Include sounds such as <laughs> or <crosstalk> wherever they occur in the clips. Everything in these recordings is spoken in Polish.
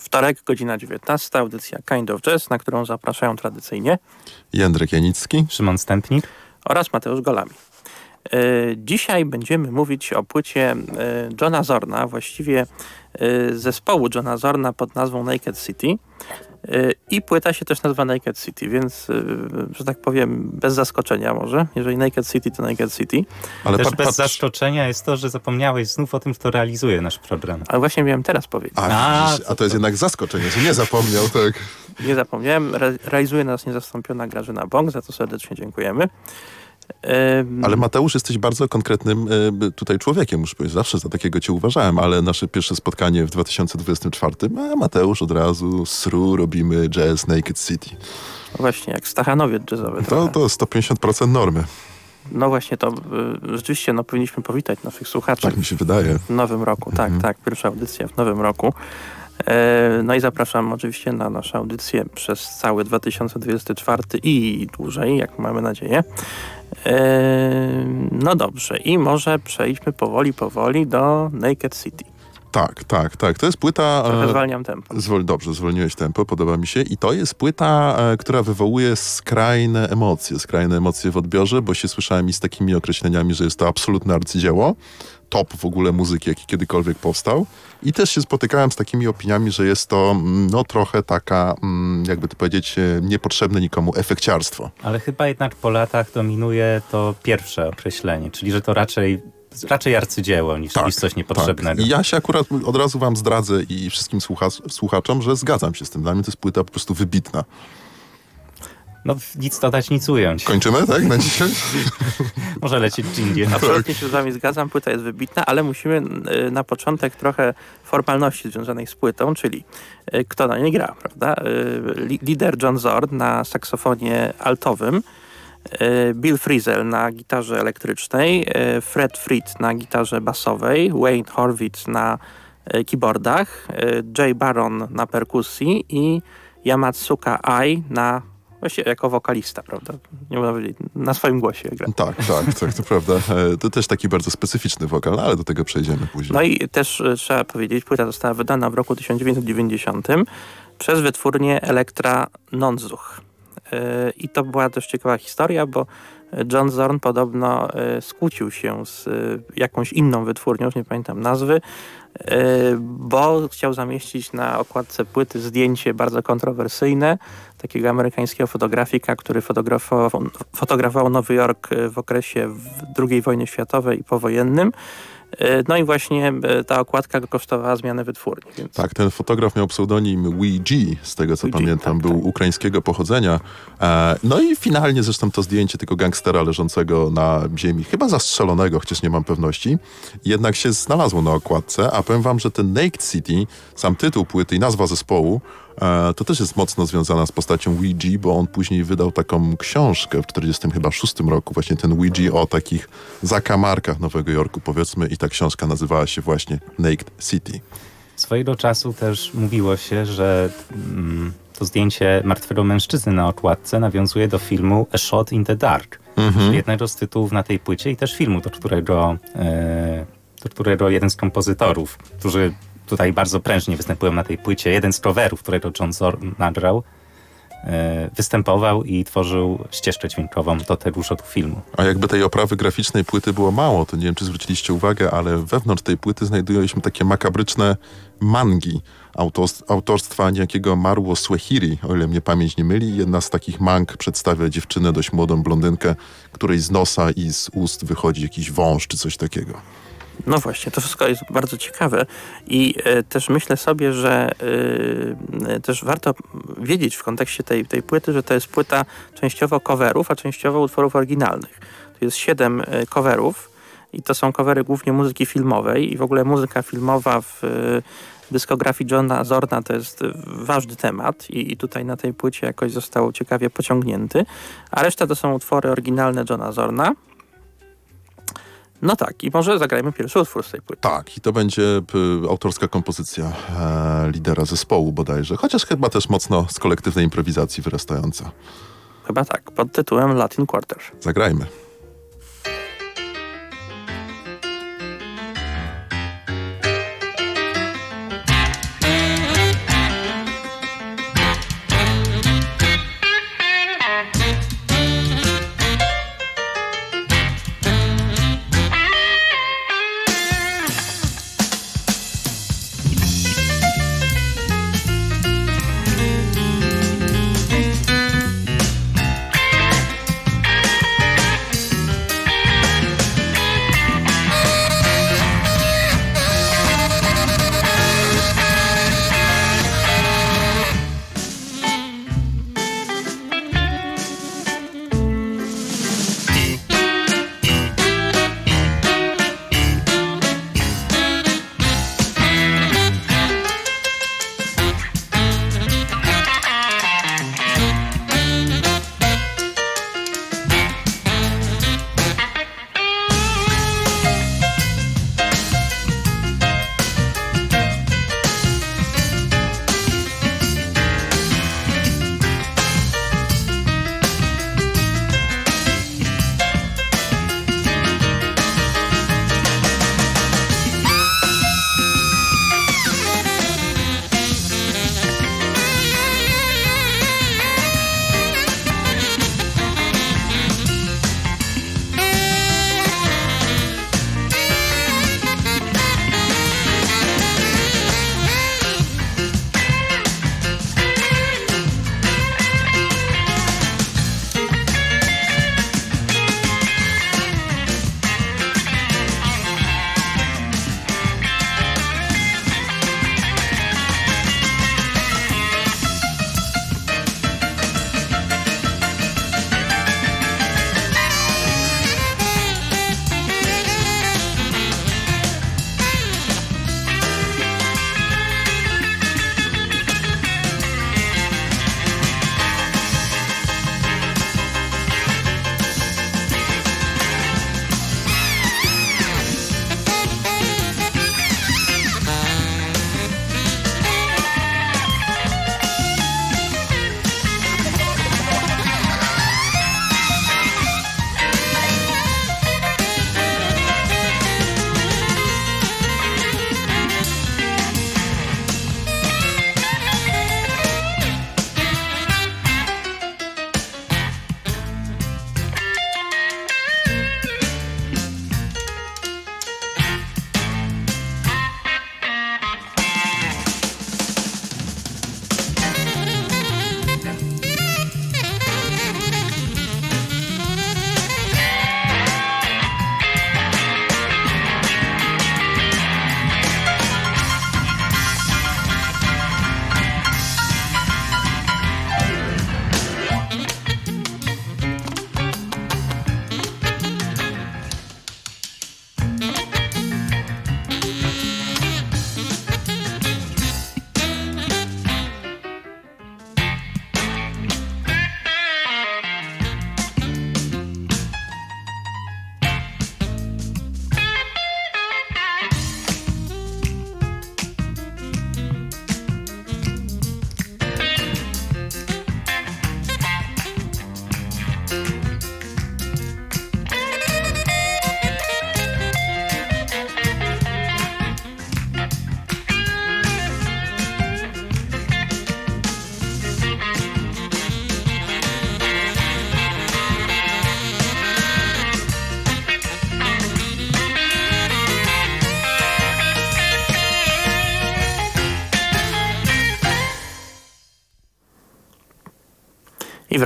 Wtorek, godzina 19, audycja Kind of Jazz, na którą zapraszają tradycyjnie Jędrek Janicki, Szymon Stępnik oraz Mateusz Golami. E, dzisiaj będziemy mówić o płycie e, Johna Zorna, właściwie zespołu Johna Zorna pod nazwą Naked City. I płyta się też nazywa Naked City, więc, że tak powiem, bez zaskoczenia może. Jeżeli Naked City, to Naked City. Ale też bez zaskoczenia jest to, że zapomniałeś znów o tym, kto realizuje nasz program. Ale właśnie miałem teraz powiedzieć. A, a, a to jest jednak zaskoczenie, że nie zapomniał, tak. Nie zapomniałem. Re realizuje nas niezastąpiona Grażyna Bąk, za to serdecznie dziękujemy. Ale Mateusz, jesteś bardzo konkretnym tutaj człowiekiem, muszę powiedzieć. Zawsze za takiego cię uważałem, ale nasze pierwsze spotkanie w 2024, a Mateusz od razu sru, robimy jazz Naked City. No właśnie, jak Stachanowiec jazzowy. To, to 150% normy. No właśnie, to y, rzeczywiście no, powinniśmy powitać naszych słuchaczy. Tak mi się wydaje. W nowym roku, tak, mhm. tak. Pierwsza audycja w nowym roku. E, no i zapraszam oczywiście na naszą audycję przez cały 2024 i dłużej, jak mamy nadzieję. No dobrze, i może przejdźmy powoli, powoli do Naked City. Tak, tak, tak. To jest płyta... Trochę e, zwalniam tempo. Zwol, dobrze, zwolniłeś tempo, podoba mi się. I to jest płyta, e, która wywołuje skrajne emocje, skrajne emocje w odbiorze, bo się słyszałem i z takimi określeniami, że jest to absolutne arcydzieło top w ogóle muzyki, jaki kiedykolwiek powstał. I też się spotykałem z takimi opiniami, że jest to mm, no trochę taka, mm, jakby to powiedzieć, e, niepotrzebne nikomu efekciarstwo. Ale chyba jednak po latach dominuje to pierwsze określenie, czyli że to raczej raczej arcydzieło niż, tak, niż coś niepotrzebnego. Tak. I ja się akurat od razu wam zdradzę i wszystkim słucha słuchaczom, że zgadzam się z tym. Dla mnie to jest płyta po prostu wybitna. No nic dodać, nic ująć. Kończymy, tak, na dzisiaj? <laughs> Może lecieć gdzie Absolutnie się z wami zgadzam, płyta jest wybitna, ale musimy y, na początek trochę formalności związanych z płytą, czyli y, kto na niej gra, prawda? Y, lider John Zorn na saksofonie altowym, Bill Frisell na gitarze elektrycznej, Fred Fried na gitarze basowej, Wayne Horwitz na keyboardach, Jay Baron na perkusji i Yamatsuka Ai na Właściwie jako wokalista, prawda? Nie można powiedzieć, na swoim głosie gra. Tak, tak, tak, to prawda. E, to też taki bardzo specyficzny wokal, no, ale do tego przejdziemy później. No i też e, trzeba powiedzieć, płyta została wydana w roku 1990 przez wytwórnię Elektra Nonzuch. E, I to była dość ciekawa historia, bo John Zorn podobno skłócił się z jakąś inną wytwórnią, już nie pamiętam nazwy, bo chciał zamieścić na okładce płyty zdjęcie bardzo kontrowersyjne takiego amerykańskiego fotografika, który fotografował, fotografował Nowy Jork w okresie II wojny światowej i powojennym. No i właśnie e, ta okładka kosztowała zmianę wytwórni. Więc... Tak, ten fotograf miał pseudonim G, z tego co pamiętam, tak, był tak. ukraińskiego pochodzenia. E, no i finalnie zresztą to zdjęcie tego gangstera leżącego na ziemi, chyba zastrzelonego, chociaż nie mam pewności, jednak się znalazło na okładce, a powiem wam, że ten Naked City, sam tytuł płyty i nazwa zespołu, e, to też jest mocno związana z postacią Ouija, bo on później wydał taką książkę w 46 chyba szóstym roku, właśnie ten Ouija o takich zakamarkach Nowego Jorku, powiedzmy, i ta książka nazywała się właśnie Naked City. Swojego czasu też mówiło się, że mm, to zdjęcie martwego mężczyzny na okładce nawiązuje do filmu A Shot in the Dark, mhm. jednego z tytułów na tej płycie i też filmu, do którego, e, do którego jeden z kompozytorów, którzy tutaj bardzo prężnie występują na tej płycie, jeden z coverów, którego John Zorn nagrał, E, występował i tworzył ścieżkę dźwiękową do tegoż filmu. A jakby tej oprawy graficznej płyty było mało, to nie wiem, czy zwróciliście uwagę, ale wewnątrz tej płyty znajdują takie makabryczne mangi autorstwa niejakiego Marło Swehiri, o ile mnie pamięć nie myli. Jedna z takich mang przedstawia dziewczynę, dość młodą blondynkę, której z nosa i z ust wychodzi jakiś wąż czy coś takiego. No właśnie, to wszystko jest bardzo ciekawe i e, też myślę sobie, że e, też warto wiedzieć w kontekście tej, tej płyty, że to jest płyta częściowo coverów, a częściowo utworów oryginalnych. To jest siedem e, coverów i to są covery głównie muzyki filmowej i w ogóle muzyka filmowa w dyskografii Johna Zorna to jest ważny temat i, i, tutaj na tej płycie jakoś został ciekawie pociągnięty, a reszta to są utwory oryginalne Johna Zorna. No tak, i może zagrajmy pierwszy utwór z tej płyty. Tak, i to będzie p, autorska kompozycja e, lidera zespołu bodajże, chociaż chyba też mocno z kolektywnej improwizacji wyrastająca. Chyba tak, pod tytułem Latin Quarter. Zagrajmy.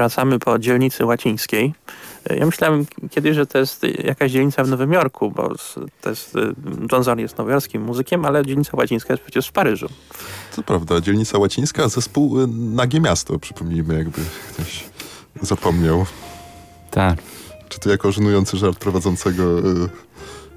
Wracamy po dzielnicy łacińskiej. Ja myślałem kiedyś, że to jest jakaś dzielnica w Nowym Jorku, bo to jest, John Zorn jest nowojorskim muzykiem, ale dzielnica łacińska jest przecież w Paryżu. To prawda, dzielnica łacińska, zespół y, Nagie Miasto, przypomnijmy, jakby ktoś zapomniał. Tak. Czy to jako żenujący żart prowadzącego y,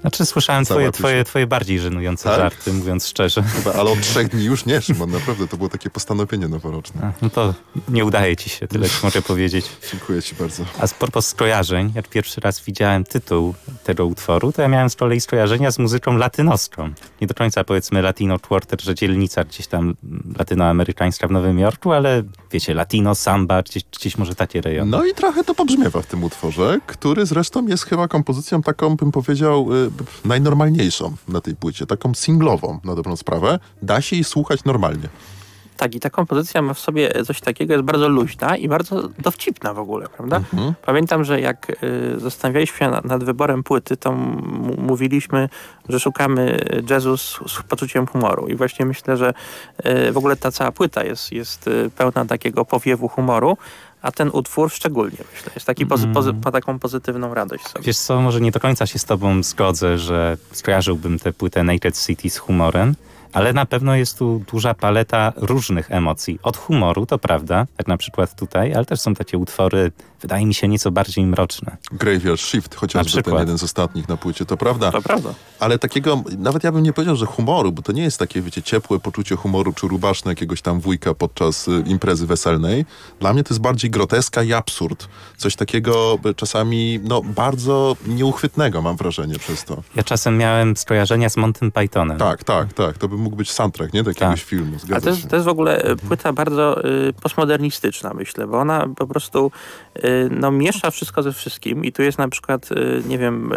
Znaczy słyszałem twoje, twoje, twoje bardziej żenujące tak? żarty, mówiąc szczerze. <laughs> Chyba, ale od trzech dni już nie, Szymon, naprawdę to było takie postanowienie noworoczne. A, no to nie udaje ci się, tyle ci mogę <laughs> powiedzieć. Dziękuję ci bardzo. A z propos skojarzeń, jak pierwszy raz widziałem tytuł tego utworu, to ja miałem z kolei skojarzenia z muzyką latynoską. Nie do końca powiedzmy Latino Quarter, że dzielnica gdzieś tam latynoamerykańska w Nowym Jorku, ale wiecie, latino, samba, gdzieś, gdzieś może takie rejony. No i trochę to pobrzmiewa w tym utworze, który zresztą jest chyba kompozycją taką, bym powiedział, y, najnormalniejszą na tej płycie, taką singlową na dobrą sprawę. Da się jej słuchać normalnie. Tak, i ta kompozycja ma w sobie coś takiego, jest bardzo luźna i bardzo dowcipna w ogóle, prawda? Mhm. Pamiętam, że jak y, zastanawialiśmy się nad, nad wyborem płyty, to mówiliśmy, że szukamy jazzu z, z, poczuciem humoru. I właśnie myślę, że y, w ogóle ta cała płyta jest, jest y, pełna takiego powiewu humoru, a ten utwór szczególnie, myślę, jest taki pozy, pozy, ma taką pozytywną radość sobie. Wiesz co, może nie do końca się z tobą zgodzę, że skojarzyłbym tę płytę Naked City z humorem, ale na pewno jest tu duża paleta różnych emocji. Od humoru, to prawda, jak na przykład tutaj, ale też są takie utwory, wydaje mi się, nieco bardziej mroczne. Graveyard Shift, chociażby ten jeden z ostatnich na płycie, to prawda. To prawda. Ale takiego, nawet ja bym nie powiedział, że humoru, bo to nie jest takie, wiecie, ciepłe poczucie humoru czy rubaszne jakiegoś tam wujka podczas y, imprezy weselnej. Dla mnie to jest bardziej groteska i absurd. Coś takiego czasami, no, bardzo nieuchwytnego, mam wrażenie, przez to. Ja czasem miałem skojarzenia z Montym Pythonem. Tak, tak, tak. To by mógł być soundtrack, nie? Do jakiegoś tak. filmu. Zgadza A to jest, to jest w ogóle płyta bardzo y, postmodernistyczna, myślę, bo ona po prostu y, no, miesza wszystko ze wszystkim i tu jest na przykład, y, nie wiem,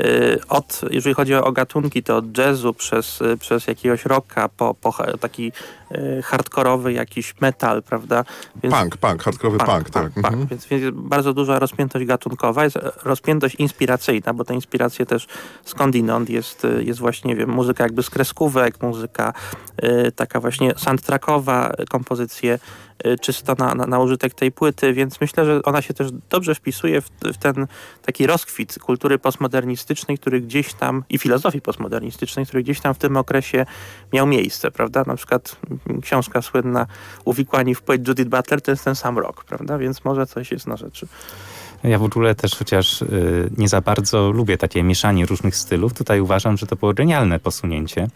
Y, od, jeżeli chodzi o gatunki, to od jazzu przez, y, przez jakiegoś rocka po, po taki y, hardkorowy jakiś metal, prawda? Więc, punk, punk, hardkorowy punk, punk tak. Punk, mhm. więc, więc bardzo duża rozpiętość gatunkowa, jest rozpiętość inspiracyjna, bo te inspiracje też skądinąd jest, jest właśnie, nie wiem, muzyka jakby z kreskówek, muzyka taka właśnie soundtrackowa, kompozycje czysto na, na, na użytek tej płyty, więc myślę, że ona się też dobrze wpisuje w, w ten taki rozkwit kultury postmodernistycznej, który gdzieś tam i filozofii postmodernistycznej, który gdzieś tam w tym okresie miał miejsce, prawda? Na przykład książka słynna Uwikłani w płeć Judith Butler to jest ten sam rok, prawda? Więc może coś jest na rzeczy. Ja w ogóle też chociaż y, nie za bardzo lubię takie mieszanie różnych stylów, tutaj uważam, że to było genialne posunięcie.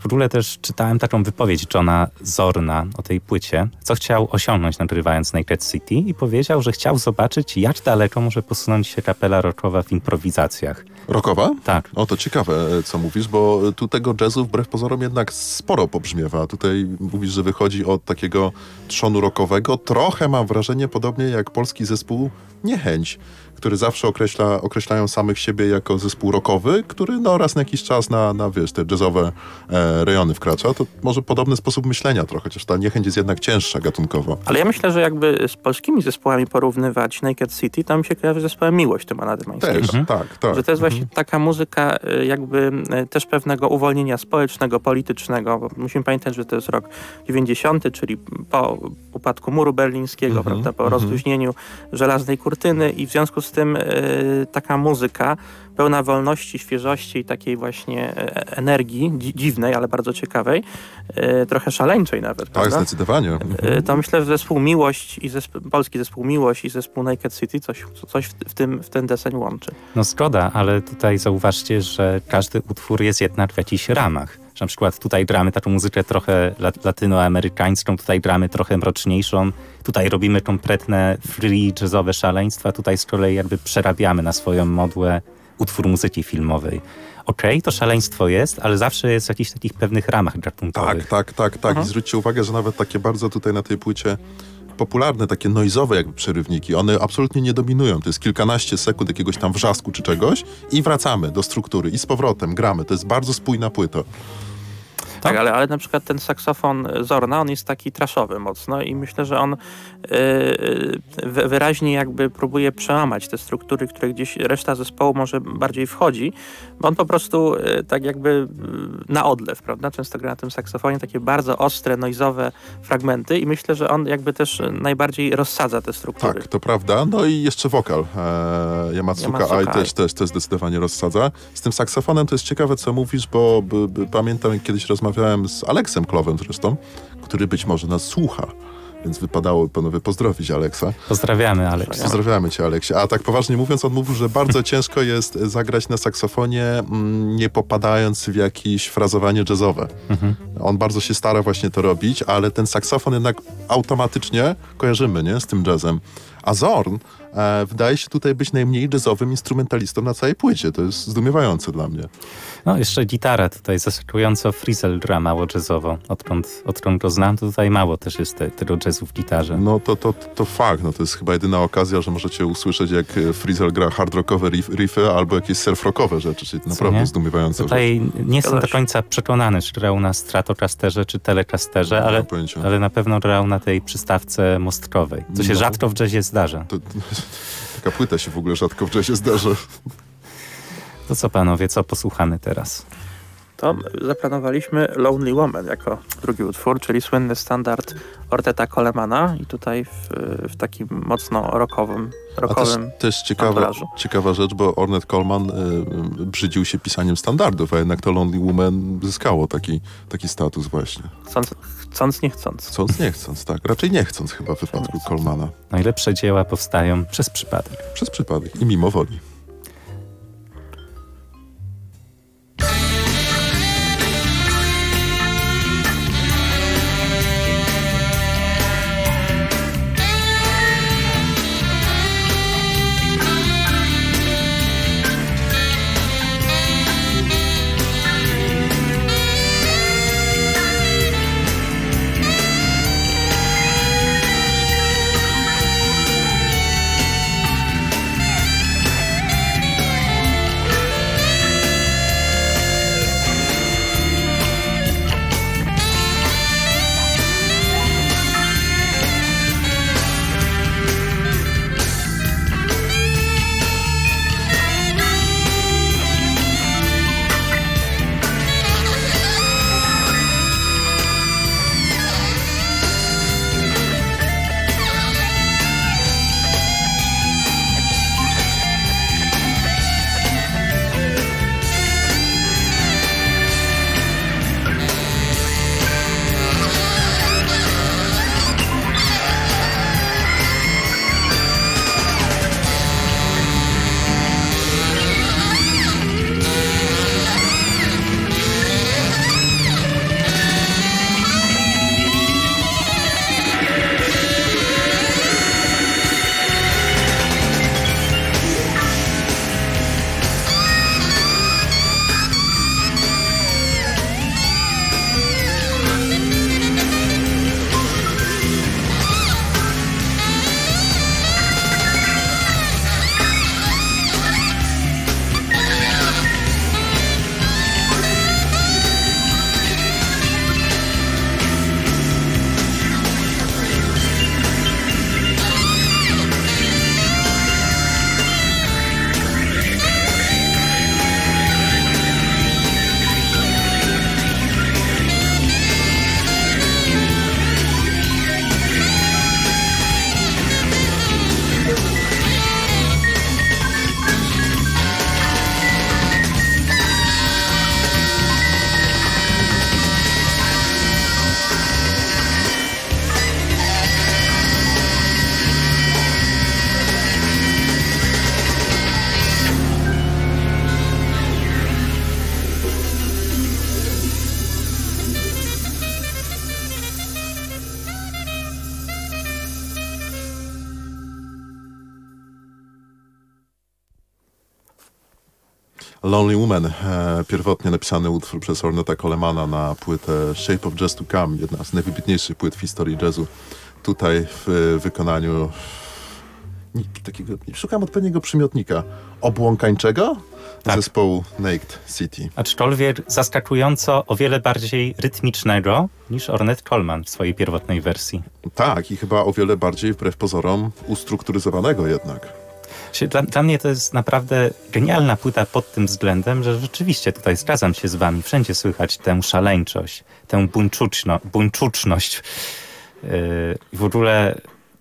W ogóle też czytałem taką wypowiedź Johna Zorna o tej płycie, co chciał osiągnąć nagrywając Naked City i powiedział, że chciał zobaczyć, jak daleko może posunąć się kapela rockowa w improwizacjach. Rockowa? Tak. O, to ciekawe, e, co mówisz, bo tu tego jazzu wbrew pozorom jednak sporo pobrzmiewa. Tutaj mówisz, że wychodzi od takiego trzonu rockowego. Trochę mam wrażenie, podobnie jak polski zespół Niechęć który zawsze określa, określają samych siebie jako zespół rockowy, który no raz na jakiś czas na, na wiesz, te jazzowe e, rejony wkracza, to może podobny sposób myślenia trochę, chociaż ta niechęć jest jednak cięższa gatunkowo. Ale ja myślę, że jakby z polskimi zespołami porównywać Naked City, to mi się kojarzy z zespołem Miłość Tymana Dymańskiego. Też, mhm. tak, tak. Że to jest właśnie mhm. taka muzyka e, jakby e, też pewnego uwolnienia społecznego, politycznego, bo musimy pamiętać, że to jest rok 90, czyli po upadku muru berlińskiego, mhm. prawda, po mhm. rozluźnieniu żelaznej kurtyny i w związku z z tym e, taka muzyka pełna wolności, świeżości i takiej właśnie e, energii, dziwnej, ale bardzo ciekawej, e, trochę szaleńczej nawet. Tak, prawda? zdecydowanie. To myślę, że zespół Miłość i zespół, polski zespół Miłość i zespół Naked City coś, coś w, w, tym, w ten deseń łączy. No zgoda, ale tutaj zauważcie, że każdy utwór jest jednak w jakichś ramach że na przykład tutaj gramy taką muzykę trochę latynoamerykańską, tutaj gramy trochę mroczniejszą, tutaj robimy kompletne free jazzowe szaleństwa, tutaj z kolei jakby przerabiamy na swoją modłę utwór muzyki filmowej. Okej, okay, to szaleństwo jest, ale zawsze jest w jakichś takich pewnych ramach gatunkowych. Tak, tak, tak, tak. I zwróćcie uwagę, że nawet takie bardzo tutaj na tej płycie popularne, takie noizowe jakby przerywniki, one absolutnie nie dominują. To jest kilkanaście sekund jakiegoś tam wrzasku czy czegoś i wracamy do struktury i z powrotem gramy. To jest bardzo spójna płyta. Tak, ale, ale na przykład ten saksofon Zorna, on jest taki traszowy mocno i myślę, że on yy, wyraźnie jakby próbuje przełamać te struktury, które gdzieś reszta zespołu może bardziej wchodzi, bo on po prostu yy, tak jakby na odlew, prawda? Często gra na tym saksofonie takie bardzo ostre, noizowe fragmenty i myślę, że on jakby też najbardziej rozsadza te struktury. Tak, to prawda. No i jeszcze wokal. Yamatsuka, Yamatsuka Ai też, też, też zdecydowanie rozsadza. Z tym saksofonem to jest ciekawe, co mówisz, bo b, b, pamiętam, jak kiedyś rozmawiałem rozmawiałem z Aleksem Klowem zresztą, który być może nas słucha. więc wypadało panowie pozdrowić Aleksa. Pozdrawiamy, Aleks. Pozdrawiamy cię, Aleksie. A tak poważnie mówiąc, on mówił, że bardzo <laughs> ciężko jest zagrać na saksofonie, mm, nie popadając w jakieś frazowanie jazzowe. Mhm. On bardzo się stara właśnie to robić, ale ten saksofon jednak automatycznie kojarzymy, nie? Z tym jazzem. A Zorn e, wydaje się tutaj być najmniej jazzowym instrumentalistą na całej płycie. To jest zdumiewające dla mnie. No, jeszcze gitara tutaj zaskakująco Frizzle gra mało jazzowo. Odkąd, odkąd go znam, to tutaj mało też jest te, tego jazzu w gitarze. No to, to, to fakt. No, to jest chyba jedyna okazja, że możecie usłyszeć, jak Frizzle gra hard rockowe riff, riffy albo jakieś surf-rockowe rzeczy. Czyli naprawdę zdumiewające. Tutaj rzecz. nie jestem do końca przekonany, czy grał na Stratocasterze, czy Telecasterze, ale, ale na pewno grał na tej przystawce mostkowej, co się no. rzadko w jazzie zdarza. To, to, taka płyta się w ogóle rzadko w jazzie zdarza. To co panowie, co posłuchamy teraz? To zaplanowaliśmy Lonely Woman jako drugi utwór, czyli słynny standard Orteta Colemana i tutaj w, w takim mocno rockowym, rockowym A też, też ciekawa, ciekawa rzecz, bo Ornette Coleman y, brzydził się pisaniem standardów, a jednak to Lonely Woman zyskało taki, taki status właśnie. Chcąc, chcąc, nie chcąc. Chcąc, nie chcąc, tak. Raczej nie chcąc chyba w wypadku Colemana. Najlepsze dzieła powstają przez przypadek. Przez przypadek i mimo woli. Napisany utwór przez Orneta Colemana na płytę Shape of Jazz to Come, jedna z najwybitniejszych płyt w historii jazzu. Tutaj w wykonaniu takiego, szukam odpowiedniego przymiotnika, obłąkańczego tak. zespołu Naked City. Aczkolwiek zaskakująco o wiele bardziej rytmicznego niż Ornette Coleman w swojej pierwotnej wersji. Tak, i chyba o wiele bardziej wbrew pozorom ustrukturyzowanego jednak. Dla, dla, mnie to jest naprawdę genialna płyta pod tym względem, że rzeczywiście tutaj zgadzam się z wami. Wszędzie słychać tę szaleńczość, tę buńczuczno, buńczuczność. Yy, w ogóle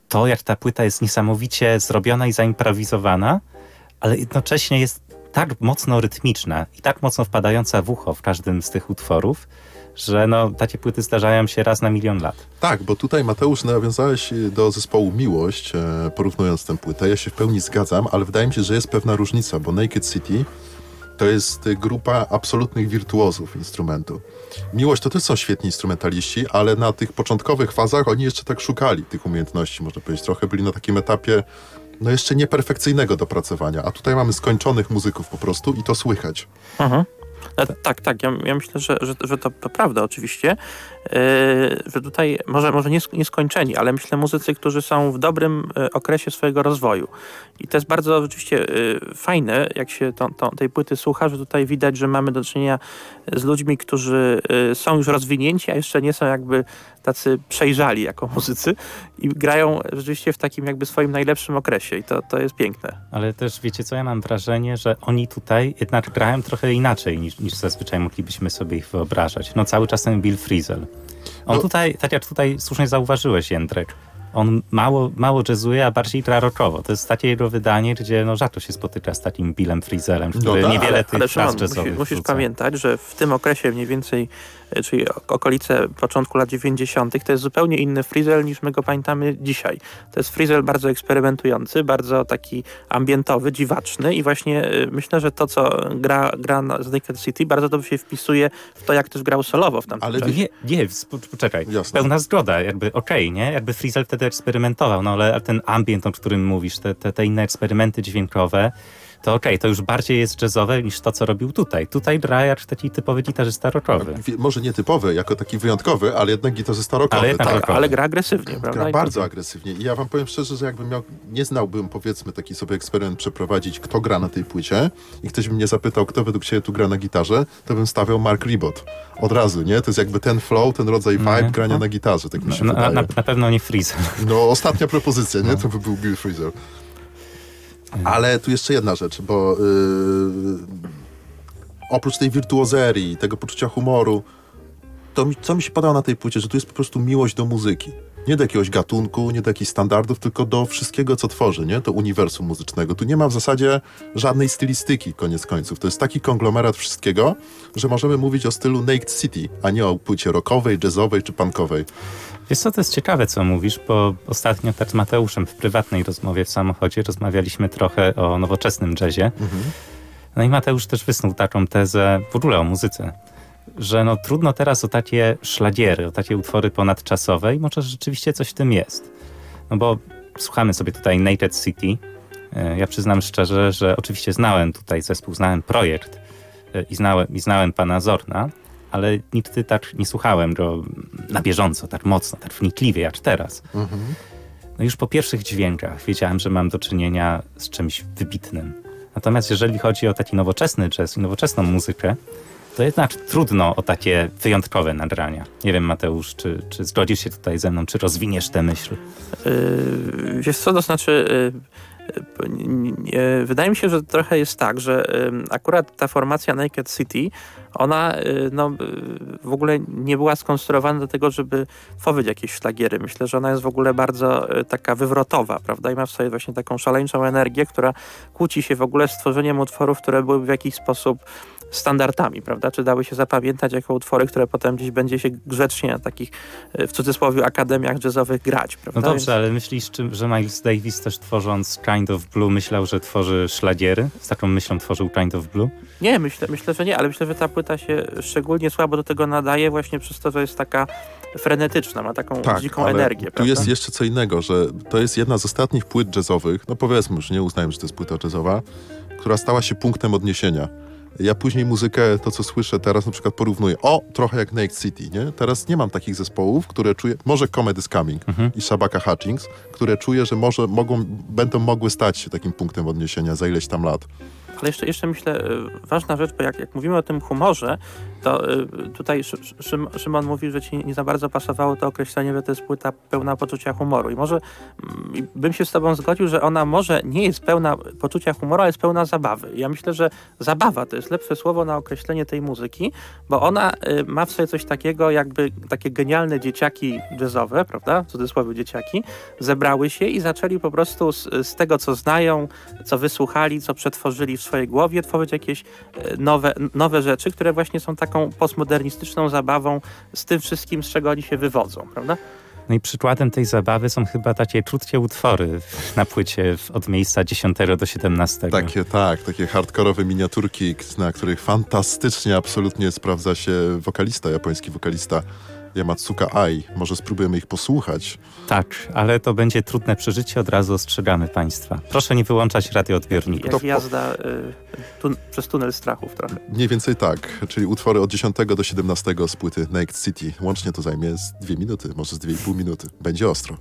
to, jak ta płyta jest niesamowicie zrobiona i zaimprowizowana, ale jednocześnie jest tak mocno rytmiczna i tak mocno wpadająca w ucho w każdym z tych utworów, że no, takie płyty zdarzają się raz na milion lat. Tak, bo tutaj Mateusz nawiązałeś do zespołu Miłość, e, porównując tę płytę. Ja się w pełni zgadzam, ale wydaje mi się, że jest pewna różnica, bo Naked City to jest grupa absolutnych wirtuozów instrumentu. Miłość to też są świetni instrumentaliści, ale na tych początkowych fazach oni jeszcze tak szukali tych umiejętności, można powiedzieć. Trochę byli na takim etapie no jeszcze nieperfekcyjnego dopracowania, a tutaj mamy skończonych muzyków po prostu i to słychać. Mhm. E, tak, tak. Ja, ja myślę, że, że, że to, prawda oczywiście, że tutaj może, może nie, nieskończeni, ale myślę muzycy, którzy są w dobrym e, okresie swojego rozwoju. I to jest bardzo rzeczywiście yy, fajne, jak się to, to, tej płyty słucha, że tutaj widać, że mamy do czynienia z ludźmi, którzy są już rozwinięci, a jeszcze nie są jakby tacy przejrzali jako muzycy i grają rzeczywiście w takim jakby swoim najlepszym okresie i to, to jest piękne. Ale też wiecie co, ja mam wrażenie, że oni tutaj jednak grają trochę inaczej niż, niż zazwyczaj moglibyśmy sobie ich wyobrażać. No cały czas ten Bill Frisell. On no. tutaj, tak jak tutaj słusznie zauważyłeś Jędrek, on mało, mało jazzuje, a bardziej gra rockowo. To jest takie jego wydanie, gdzie no, rzadko się spotyka z takim Billem Frizelem, który no tak, niewiele ale, tych ale Szymon, musisz, musisz pamiętać, że w tym okresie mniej więcej czyli okolice początku lat 90., to jest zupełnie inny Frizel niż my go pamiętamy dzisiaj. To jest Frizel bardzo eksperymentujący, bardzo taki ambientowy, dziwaczny i właśnie y, myślę, że to, co gra, gra z Naked City bardzo dobrze się wpisuje w to, jak też grał solowo w tamtym Ale czasie. nie, nie, poczekaj. Jasne. Pełna zgoda, jakby okej, okay, nie? Jakby Frizel wtedy eksperymentował, no ale ten ambient, o którym mówisz, te, te, te inne eksperymenty dźwiękowe, to okej, okay, to już bardziej jest jazzowe niż to, co robił tutaj. Tutaj gra jak taki typowy gitarzysta rockowy. Może nie typowy, jako taki wyjątkowy, ale jednak gitarzysta rockowy. Ale, tak. ale gra agresywnie, prawda? Gra bardzo agresywnie. I ja wam powiem szczerze, że jakbym miał, nie znałbym powiedzmy taki sobie eksperyment przeprowadzić, kto gra na tej płycie i ktoś by mnie zapytał, kto według siebie tu gra na gitarze, to bym stawiał Mark Ribot. Od razu, nie? To jest jakby ten flow, ten rodzaj vibe mm. grania no. na gitarze, tak mi się no, wydaje. Na, na, pewno nie Freezer. No, ostatnia propozycja, nie? No. To by był Bill Freezer. Ale tu jeszcze jedna rzecz, bo yy, oprócz tej wirtuozerii, tego poczucia humoru, to mi, co mi się podoba na tej płycie, że tu jest po prostu miłość do muzyki. Nie do jakiegoś gatunku, nie do jakichś standardów, tylko do wszystkiego, co tworzy, nie? Do uniwersum muzycznego. Tu nie ma w zasadzie żadnej stylistyki, koniec końców. To jest taki konglomerat wszystkiego, że możemy mówić o stylu Naked City, a nie o płycie rockowej, jazzowej czy punkowej. Wiesz co, to jest ciekawe, co mówisz, bo ostatnio tak z Mateuszem w prywatnej rozmowie w samochodzie rozmawialiśmy trochę o nowoczesnym jazzie. Mhm. No i Mateusz też wysnuł taką tezę w ogóle o muzyce, że no trudno teraz o takie szlagiery, o takie utwory ponadczasowe i może rzeczywiście coś w tym jest. No bo słuchamy sobie tutaj Naked City. E, ja przyznam szczerze, że oczywiście znałem tutaj zespół, znałem projekt e, i znałem, i znałem pana Zorna, ale nigdy tak nie słuchałem go na bieżąco, tak mocno, tak wnikliwie jak teraz. Mhm. No już po pierwszych dźwiękach wiedziałem, że mam do czynienia z czymś wybitnym. Natomiast jeżeli chodzi o taki nowoczesny jazz i nowoczesną muzykę, to jednak trudno o takie wyjątkowe nagrania. Nie wiem, Mateusz, czy, czy zgodzisz się tutaj ze mną, czy rozwiniesz tę myśl? Yy, wiesz co, to znaczy... Yy Wydaje mi się, że trochę jest tak, że akurat ta formacja Naked City, ona y, no, y, w ogóle nie była skonstruowana do tego, żeby tworzyć jakieś szlagiery. Myślę, że ona jest w ogóle bardzo y, taka wywrotowa, prawda? I ma w sobie właśnie taką szaleńczą energię, która kłóci się w ogóle z tworzeniem utworów, które były w jakiś sposób standardami, prawda? Czy dały się zapamiętać jako utwory, które potem gdzieś będzie się grzecznie na takich, e, w cudzysłowie, akademiach jazzowych grać, prawda? No dobrze, Więc... ale myślisz, że Miles Davis też tworząc Kind of Blue myślał, że tworzy szlagiery? Z taką myślą tworzył Kind of Blue? Nie, myślę, myślę, że nie, ale myślę, że ta płyta się szczególnie słabo do tego nadaje właśnie przez to, że jest taka frenetyczna, ma taką tak, dziką energię. Tu prawda? jest jeszcze co innego, że to jest jedna z ostatnich płyt jazzowych, no powiedzmy już, nie uznajmy, że to jest płyta jazzowa, która stała się punktem odniesienia ja później muzykę, to co słyszę teraz na przykład porównuję, o, trochę jak Naked City, nie? Teraz nie mam takich zespołów, które czuję, może Comedy Coming mhm. i Shabaka Hutchings, które czuję, że może mogą, będą mogły stać się takim punktem odniesienia za ileś tam lat. Ale jeszcze, jeszcze myślę, y, ważna rzecz, bo jak, jak mówimy o tym humorze, to y, tutaj Szymon mówił, że ci nie za bardzo pasowało to określenie, że to jest płyta pełna poczucia humoru. I może mm, bym się z tobą zgodził, że ona może nie jest pełna poczucia humoru, ale jest pełna zabawy. Ja myślę, że zabawa to jest lepsze słowo na określenie tej muzyki, bo ona y, ma w sobie coś takiego, jakby takie genialne dzieciaki jazzowe, prawda, w cudzysłowie dzieciaki, zebrały się i zaczęli po prostu z, z tego, co znają, co wysłuchali, co przetworzyli w swojej głowie, tworzyć jakieś e, nowe, nowe rzeczy, które właśnie są taką postmodernistyczną zabawą z tym wszystkim, z czego oni się wywodzą, prawda? No i przykładem tej zabawy są chyba takie krótkie utwory na płycie od miejsca 10 do 17. Takie, tak, takie hardkorowe miniaturki, na których fantastycznie, absolutnie sprawdza się wokalista, japoński wokalista Yamatsuka Ai. Może spróbujemy ich posłuchać. Tak, ale to będzie trudne przeżycie, od razu ostrzegamy Państwa. Proszę nie wyłączać radioodbiorników. Jak jazda y, tun przez tunel strachów trochę. Mniej więcej tak, czyli utwory od 10 do 17 z płyty Naked City. Łącznie to zajmie z dwie minuty, może z dwie i pół minuty. Będzie ostro.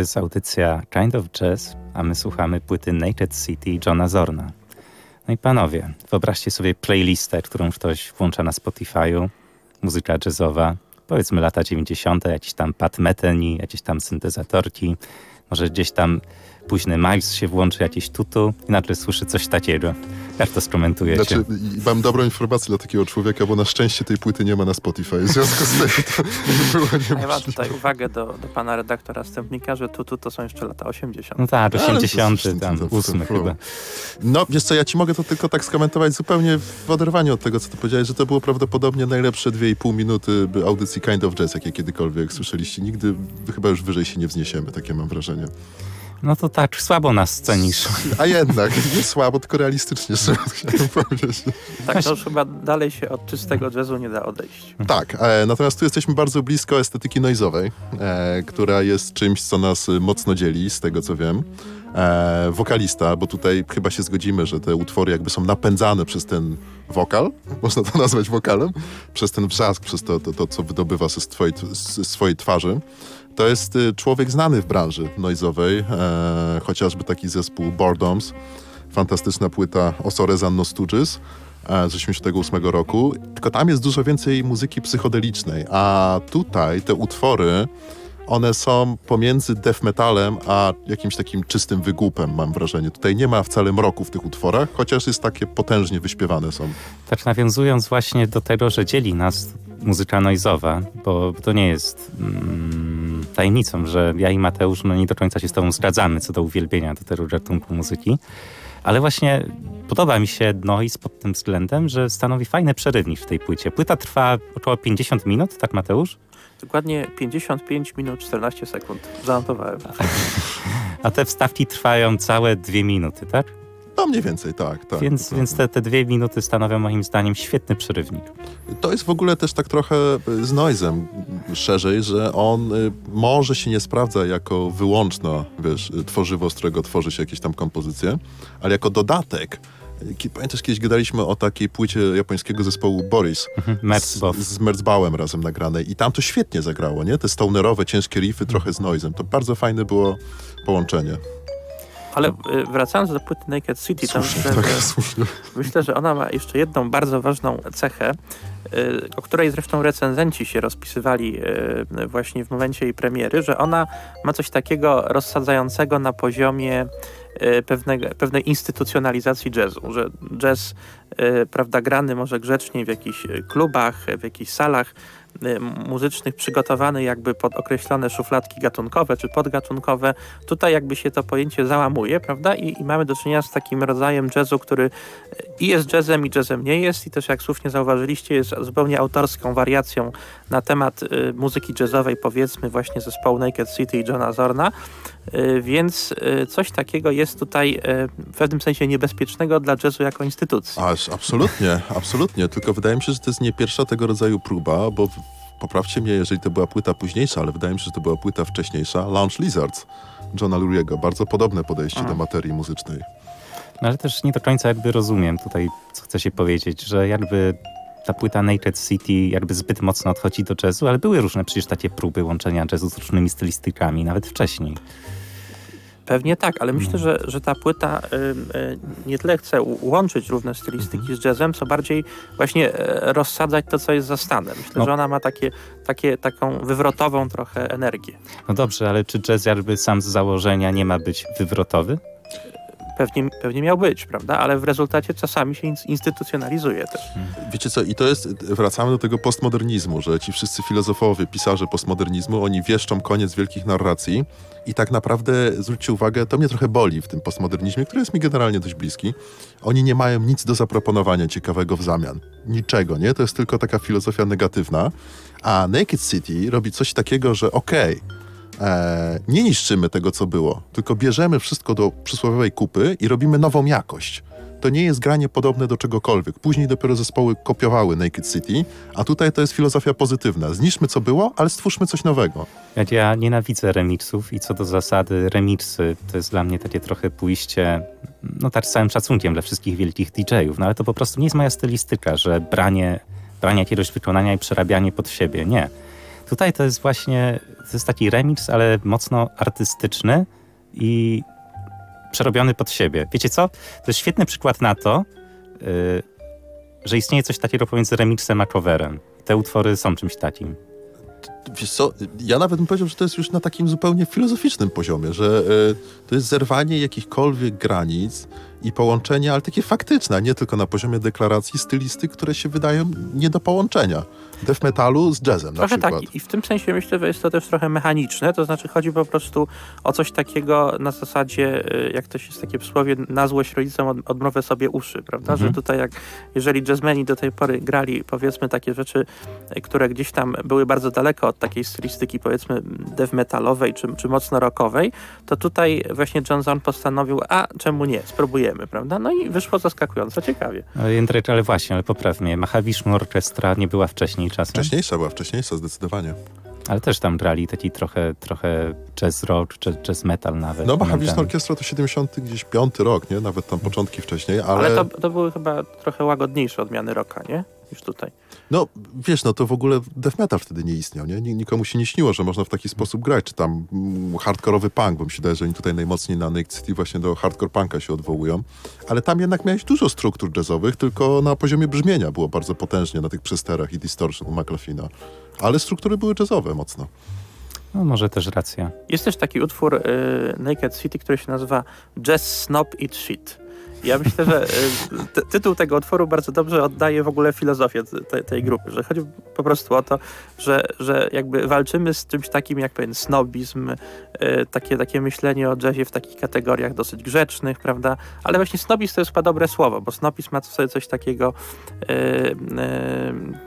Jest audycja Kind of Jazz, a my słuchamy płyty Naked City Johna Zorna. No i panowie, wyobraźcie sobie playlistę, którą ktoś włącza na Spotify'u, muzyka jazzowa, powiedzmy lata 90., jakieś tam Pat Metheny, jakieś tam syntezatorki, może gdzieś tam późny Miles się włączy jakieś tutu i nagle słyszy coś takiego. Jak to skomentujecie? Znaczy, mam dobrą informację dla takiego człowieka, bo na szczęście tej płyty nie ma na Spotify. W związku z tym to nie było niemożliwe. Ja mam tutaj uwagę do, do pana redaktora wstępnika, że tutu to są jeszcze lata 80. No tak, 80, Ale tam, 8 chyba. No, wiesz co, ja ci mogę to tylko tak skomentować zupełnie w oderwaniu od tego, co ty powiedziałeś, że to było prawdopodobnie najlepsze 2,5 minuty audycji Kind of Jazz, jakie kiedykolwiek słyszeliście. Nigdy chyba już wyżej się nie wzniesiemy, takie mam wrażenie. No to tak, słabo nas cenisz. A jednak, nie słabo, tylko realistycznie <laughs> chciałem powiedzieć. Tak, to już chyba dalej się od czystego jazzu nie da odejść. Tak, e, natomiast tu jesteśmy bardzo blisko estetyki noizowej, e, która jest czymś, co nas mocno dzieli, z tego co wiem. e, wokalista, bo tutaj chyba się zgodzimy, że te utwory jakby są napędzane przez ten wokal, <laughs> można to nazwać wokalem, przez ten wrzask, przez to, to, to co wydobywa ze swojej, z swojej twarzy. To jest y, człowiek znany w branży noizowej, e, chociażby taki zespół Boredoms, fantastyczna płyta Osores Anno Stooges e, z 1988 roku, tylko tam jest dużo więcej muzyki psychodelicznej, a tutaj te utwory one są pomiędzy death metalem a jakimś takim czystym wygłupem, mam wrażenie. Tutaj nie ma wcale mroku w tych utworach, chociaż jest takie potężnie wyśpiewane są. Tak nawiązując właśnie do tego, że dzieli nas muzyka noizowa, bo to nie jest mm, tajemnicą, że ja i Mateusz no, nie do końca się z tobą zgadzamy co do uwielbienia do tego gatunku muzyki. Ale właśnie podoba mi się noise pod tym względem, że stanowi fajny przerywnik w tej płycie. Płyta trwa około 50 minut, tak Mateusz? Dokładnie 55 minut 14 sekund. Zanotowałem. <laughs> A te wstawki trwają całe dwie minuty, tak? No mniej więcej, tak. tak więc więc te, te dwie minuty stanowią moim zdaniem świetny przerywnik. To jest w ogóle też tak trochę z noizem szerzej, że on y, może się nie sprawdza jako wyłączno, wiesz, tworzywo, z którego tworzy się jakieś tam kompozycje, ale jako dodatek Pamiętasz, kiedyś gadaliśmy o takiej płycie japońskiego zespołu Boris mhm, z, z Merzbałem razem nagranej i tam to świetnie zagrało, nie? Te stonerowe, ciężkie riffy trochę z noizem. To bardzo fajne było połączenie. Ale y, wracając do płyty Naked City, słusznie, myślę, tak, że, myślę, że ona ma jeszcze jedną bardzo ważną cechę, y, o której zresztą recenzenci się rozpisywali y, właśnie w momencie jej premiery, że ona ma coś takiego rozsadzającego na poziomie pewnego, pewnej instytucjonalizacji jazzu, że jazz, prawda, grany może grzecznie w jakichś klubach, w jakichś salach, muzycznych przygotowany jakby pod określone szufladki gatunkowe czy podgatunkowe. Tutaj jakby się to pojęcie załamuje, prawda? I, I, mamy do czynienia z takim rodzajem jazzu, który i jest jazzem i jazzem nie jest i też jak słusznie zauważyliście jest zupełnie autorską wariacją na temat y, muzyki jazzowej powiedzmy właśnie zespołu Naked City i Johna Zorna, więc y, coś takiego jest tutaj y, w pewnym sensie niebezpiecznego dla jazzu jako instytucji. Aż, absolutnie, absolutnie, tylko wydaje mi się, że to jest nie pierwsza tego rodzaju próba, bo poprawcie mnie, jeżeli to była płyta późniejsza, ale wydaje mi się, że to była płyta wcześniejsza, Launch Lizards Johna Luriego. Bardzo podobne podejście do materii muzycznej. No ale też nie do końca jakby rozumiem tutaj, co chce się powiedzieć, że jakby ta płyta Naked City jakby zbyt mocno odchodzi do jazzu, ale były różne przecież takie próby łączenia jazzu z różnymi stylistykami, nawet wcześniej. Pewnie tak, ale myślę, że, że ta płyta y, y, nie tyle chce łączyć różne stylistyki mhm. z jazzem, co bardziej właśnie y, rozsadzać to, co jest za stanem. Myślę, no. że ona ma takie, takie, taką wywrotową trochę energię. No dobrze, ale czy jazz jakby sam z założenia nie ma być wywrotowy? Pewnie, pewnie miał być, prawda? Ale w rezultacie czasami się instytucjonalizuje też. Wiecie co, i to jest, wracamy do tego postmodernizmu, że ci wszyscy filozofowie, pisarze postmodernizmu, oni wieszczą koniec wielkich narracji i tak naprawdę, zwróćcie uwagę, to mnie trochę boli w tym postmodernizmie, który jest mi generalnie dość bliski. Oni nie mają nic do zaproponowania ciekawego w zamian. Niczego, nie? To jest tylko taka filozofia negatywna. A Naked City robi coś takiego, że okej, okay, e, nie niszczymy tego, co było, tylko bierzemy wszystko do przysłowiowej kupy i robimy nową jakość. To nie jest granie podobne do czegokolwiek. Później dopiero zespoły kopiowały Naked City, a tutaj to jest filozofia pozytywna. Zniszczmy co było, ale stwórzmy coś nowego. Ja nienawidzę remixów i co do zasady remixy to jest dla mnie takie trochę pójście, no tak z całym szacunkiem dla wszystkich wielkich DJ-ów, no ale to po prostu nie jest moja stylistyka, że branie, branie jakiegoś wykonania i przerabianie pod siebie. Nie Tutaj to jest właśnie, to jest taki remix, ale mocno artystyczny i przerobiony pod siebie. Wiecie co? To jest świetny przykład na to, yy, że istnieje coś takiego pomiędzy remixem a coverem. Te utwory są czymś takim. Wiesz co, ja nawet bym powiedział, że to jest już na takim zupełnie filozoficznym poziomie, że yy, to jest zerwanie jakichkolwiek granic i połączenia, ale takie faktyczne, nie tylko na poziomie deklaracji, stylisty, które się wydają nie do połączenia death metalu z jazzem trochę na przykład. tak i w tym sensie myślę, że jest to też trochę mechaniczne, to znaczy chodzi po prostu o coś takiego na zasadzie, y, jak to się jest takie przysłowie, na złość rodzicom od, odmrowę sobie uszy, prawda, mhm. że tutaj jak, jeżeli jazzmeni do tej pory grali powiedzmy takie rzeczy, y, które gdzieś tam były bardzo daleko od takiej stylistyki powiedzmy death metalowej czy, czy mocno rockowej, to tutaj właśnie John Zorn postanowił, a czemu nie, spróbujemy, prawda, no i wyszło zaskakująco ciekawie. Ale Jędrek, ale właśnie, ale poprawnie, Mahavishnu Orchestra nie była wcześniej czasem? Wcześniejsza była, wcześniejsza zdecydowanie. Ale też tam grali taki trochę, trochę jazz rock, jazz, jazz metal nawet. No, momentami. Orkiestra to 70 gdzieś piąty rok, nie? Nawet tam początki wcześniej, ale... Ale to, to były chyba trochę łagodniejsze odmiany rocka, nie? Niż tutaj. No, wiesz, no to w ogóle death metal wtedy nie istniał, nie? Ni- Nikomu się nie śniło, że można w taki sposób grać, czy tam mm, hardkorowy punk, bo mi się wydaje, że oni tutaj najmocniej na Naked City właśnie do hardcore punka się odwołują, ale tam jednak miałeś dużo struktur jazzowych, tylko na poziomie brzmienia było bardzo potężnie na tych przesterach i distortion u McLaughlina. Ale struktury były jazzowe mocno. No może też racja. Jest też taki utwór y, Naked City, który się nazywa Jazz Snob Eat Shit. Ja myślę, że y, ty, tytuł tego utworu bardzo dobrze oddaje w ogóle filozofię te, tej grupy, że chodzi po prostu o to, że, że jakby walczymy z czymś takim jak pewien snobizm, y, takie, takie myślenie o jazzie w takich kategoriach dosyć grzecznych, prawda? Ale właśnie snobizm to jest chyba dobre słowo, bo snobizm ma w sobie coś takiego, y, y,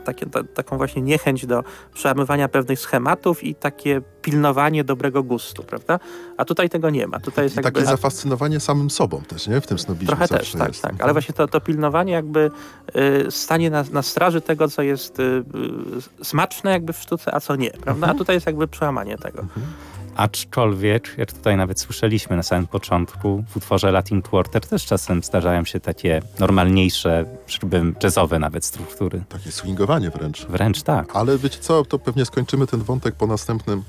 takie, ta, taką właśnie niechęć do przełamywania pewnych schematów i takie pilnowanie dobrego gustu, prawda? A tutaj tego nie ma. Tutaj jest I jakby... takie zafascynowanie samym sobą też, nie? W tym snobizmie Trochę też, tak, jest. tak. Ale właśnie to, to pilnowanie jakby y, stanie na, na straży tego, co jest y, y, smaczne jakby w sztuce, a co nie, prawda? Mhm. A tutaj jest jakby przełamanie tego. Aczkolwiek, jak tutaj nawet słyszeliśmy na samym początku, w utworze Latin Quarter też czasem zdarzają się takie normalniejsze, przybym jazzowe nawet struktury. Takie swingowanie wręcz. Wręcz tak. Ale wiecie co, to pewnie skończymy ten wątek po następnym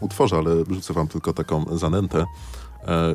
utworze, ale rzucę wam tylko taką zanętę. E,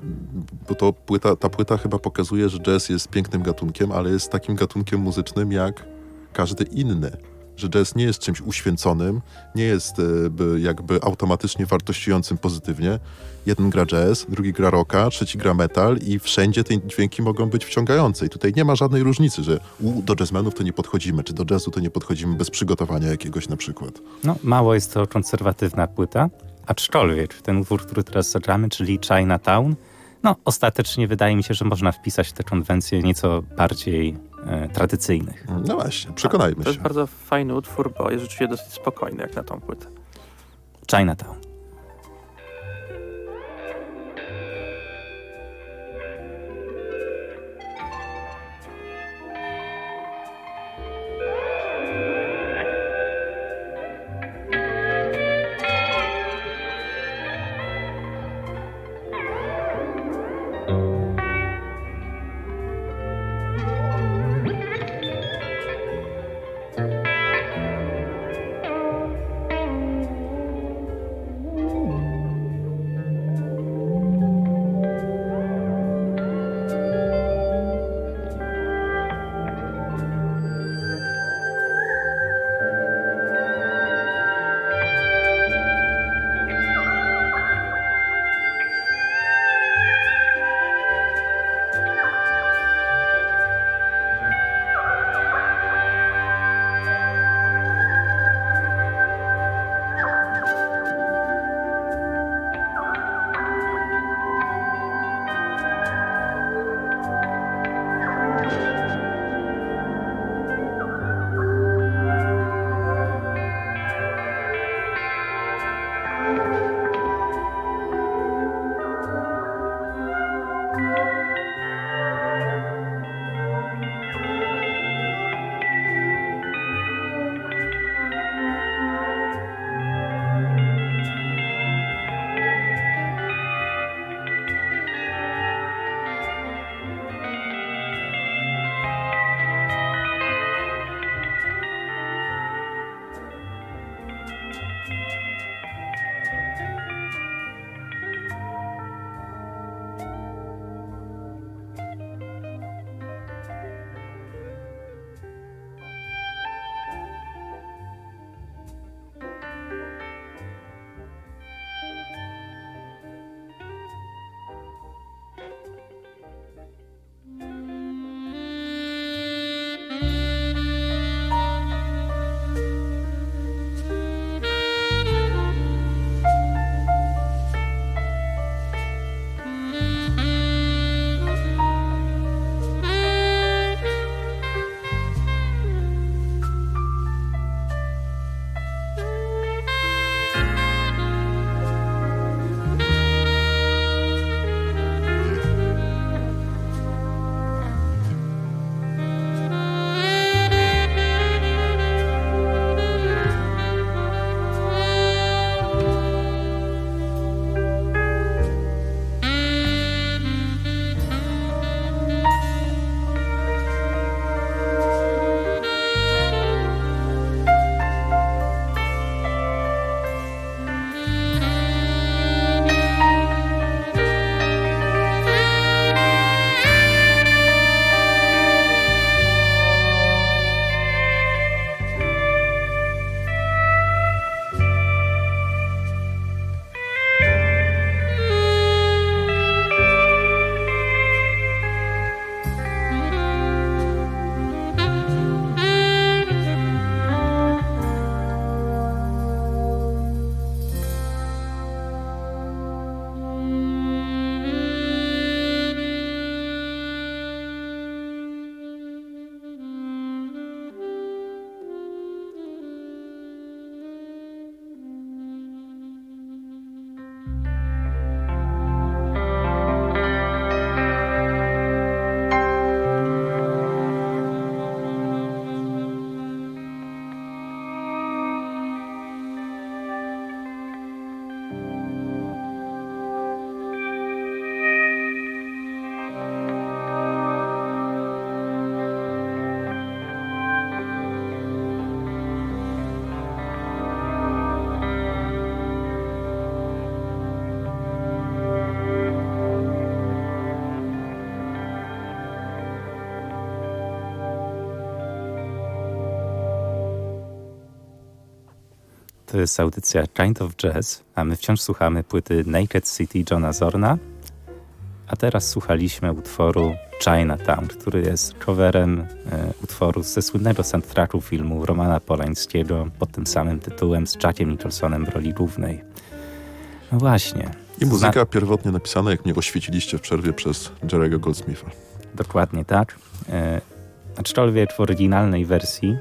bo to płyta, ta płyta chyba pokazuje, że jazz jest pięknym gatunkiem, ale jest takim gatunkiem muzycznym jak każdy inny. Że jazz nie jest czymś uświęconym, nie jest e, by, jakby automatycznie wartościującym pozytywnie. Jeden gra jazz, drugi gra rocka, trzeci gra metal i wszędzie te dźwięki mogą być wciągające. I tutaj nie ma żadnej różnicy, że u, do jazzmenów to nie podchodzimy, czy do jazzu to nie podchodzimy bez przygotowania jakiegoś na przykład. No, mało jest to konserwatywna płyta, aczkolwiek ten utwór, który teraz zagramy, czyli Chinatown, no ostatecznie wydaje mi się, że można wpisać w te konwencje nieco bardziej e, tradycyjnych. No właśnie, przekonajmy To się. jest bardzo fajny utwór, bo jest rzeczywiście dosyć spokojny jak na tą płytę. Chinatown. To jest audycja Kind of Jazz, a my wciąż słuchamy płyty Naked City Johna Zorna. A teraz słuchaliśmy utworu Chinatown, który jest coverem e, utworu ze słynnego soundtracku filmu Romana Polańskiego pod tym samym tytułem z Jackiem Nicholsonem w roli głównej. No właśnie. I muzyka pierwotnie napisana, jak mnie oświeciliście w przerwie, przez Jerego Goldsmitha. Dokładnie tak. E, aczkolwiek w oryginalnej wersji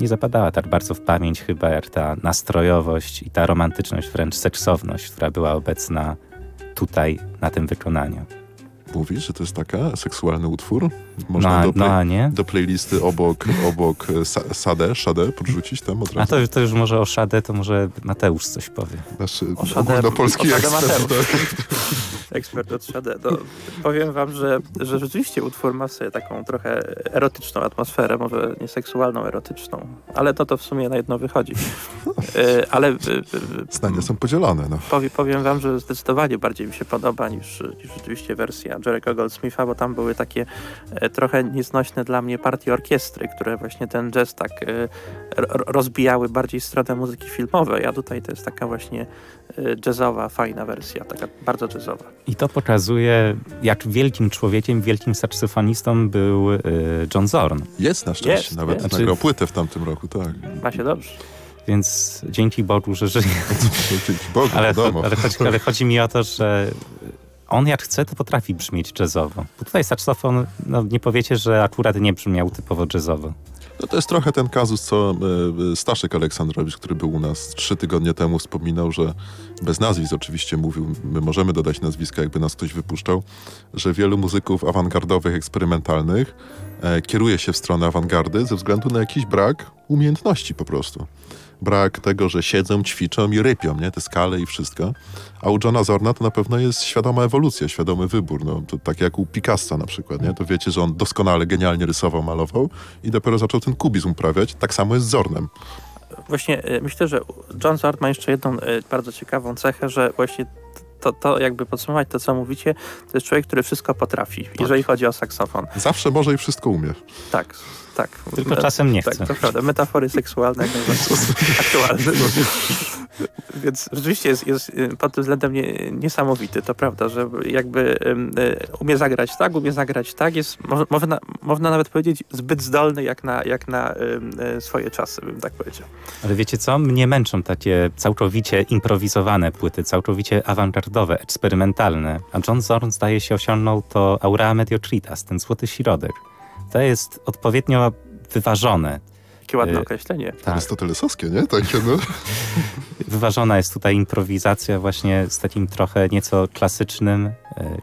nie zapadała tak bardzo w pamięć chyba jak ta nastrojowość i ta romantyczność, wręcz seksowność, która była obecna tutaj na tym wykonaniu. Mówisz, że to jest taka seksualny utwór? Można no, do, play, no, a nie? do playlisty obok, obok e, sa, Sadę, Szadę podrzucić tam od razu? A to, już- to już może o Szadę, to może Mateusz coś powie. Nasz O Szadę- ogólnopolski o Szadę ekspert. Mateusz. Tak. <laughs> ekspert od Shade. No, powiem wam, że, że rzeczywiście utwór ma sobie taką trochę erotyczną atmosferę, może nie seksualną, erotyczną, ale to to w sumie na jedno wychodzi. E, <laughs> ale e, e, Zdania są podzielone. No. powie, powiem wam, że zdecydowanie bardziej mi się podoba niż, niż rzeczywiście wersja Jerego Goldsmitha, bo tam były takie e, trochę nieznośne dla mnie partie orkiestry, które właśnie ten jazz tak e, ro- rozbijały bardziej stronę muzyki filmowej, a tutaj to jest taka właśnie jazzowa, fajna wersja, taka bardzo jazzowa. I to pokazuje, jak wielkim człowiekiem, wielkim saksofonistą był y, John Zorn. Jest na szczęście. Jest, Nawet jest. nagrał płytę w tamtym roku, tak. Ma się dobrze. Więc dzięki Bogu, że żyje. <laughs> Dzięki Bogu, Ale, ale, chodzi, ale chodzi mi o to, że on jak chce, to potrafi brzmieć jazzowo. Bo tutaj saksofon, no nie powiecie, że akurat nie brzmiał typowo jazzowo. No to jest trochę ten kazus, co e, Staszek Aleksandrowicz, który był u nas trzy tygodnie temu, wspominał, że bez nazwisk oczywiście mówił, my możemy dodać nazwiska, jakby nas ktoś wypuszczał, że wielu muzyków awangardowych, eksperymentalnych e, kieruje się w stronę awangardy ze względu na jakiś brak umiejętności po prostu. Brak tego, że siedzą, ćwiczą i rypią, nie? Te skale i wszystko. A u Johna Zorna to na pewno jest świadoma ewolucja, świadomy wybór. No, to tak jak u Picassa na przykład, nie? To wiecie, że on doskonale, genialnie rysował, malował i dopiero zaczął ten kubizm uprawiać. Tak samo jest z Zornem. Właśnie e, myślę, że John Zord ma jeszcze jedną e, bardzo ciekawą cechę, że właśnie to, to jakby podsumować to, co mówicie, to jest człowiek, który wszystko potrafi, jeżeli chodzi o saksofon. Zawsze może i wszystko umie. Tak, tak. Tylko Me- czasem nie Tak, chce. to prawda. Metafory seksualne jak najbardziej <laughs> aktualne. Więc rzeczywiście jest, jest y, pod tym względem nie, niesamowity. To prawda, że jakby y, umie zagrać tak, umie zagrać tak. Jest, mo- można, można nawet powiedzieć, zbyt zdolny jak na, jak na y, swoje czasy, bym tak powiedział. Ale wiecie co? Mnie męczą takie całkowicie improwizowane płyty, całkowicie awangardowe, eksperymentalne. A John Zorn zdaje się osiągnął to aura mediocritas, ten złoty środek. To jest odpowiednio wyważone. Jakie ładne określenie. Tak. Arystotelesowskie, nie? Takie, no. <laughs> Wyważona jest tutaj improwizacja właśnie z takim trochę nieco klasycznym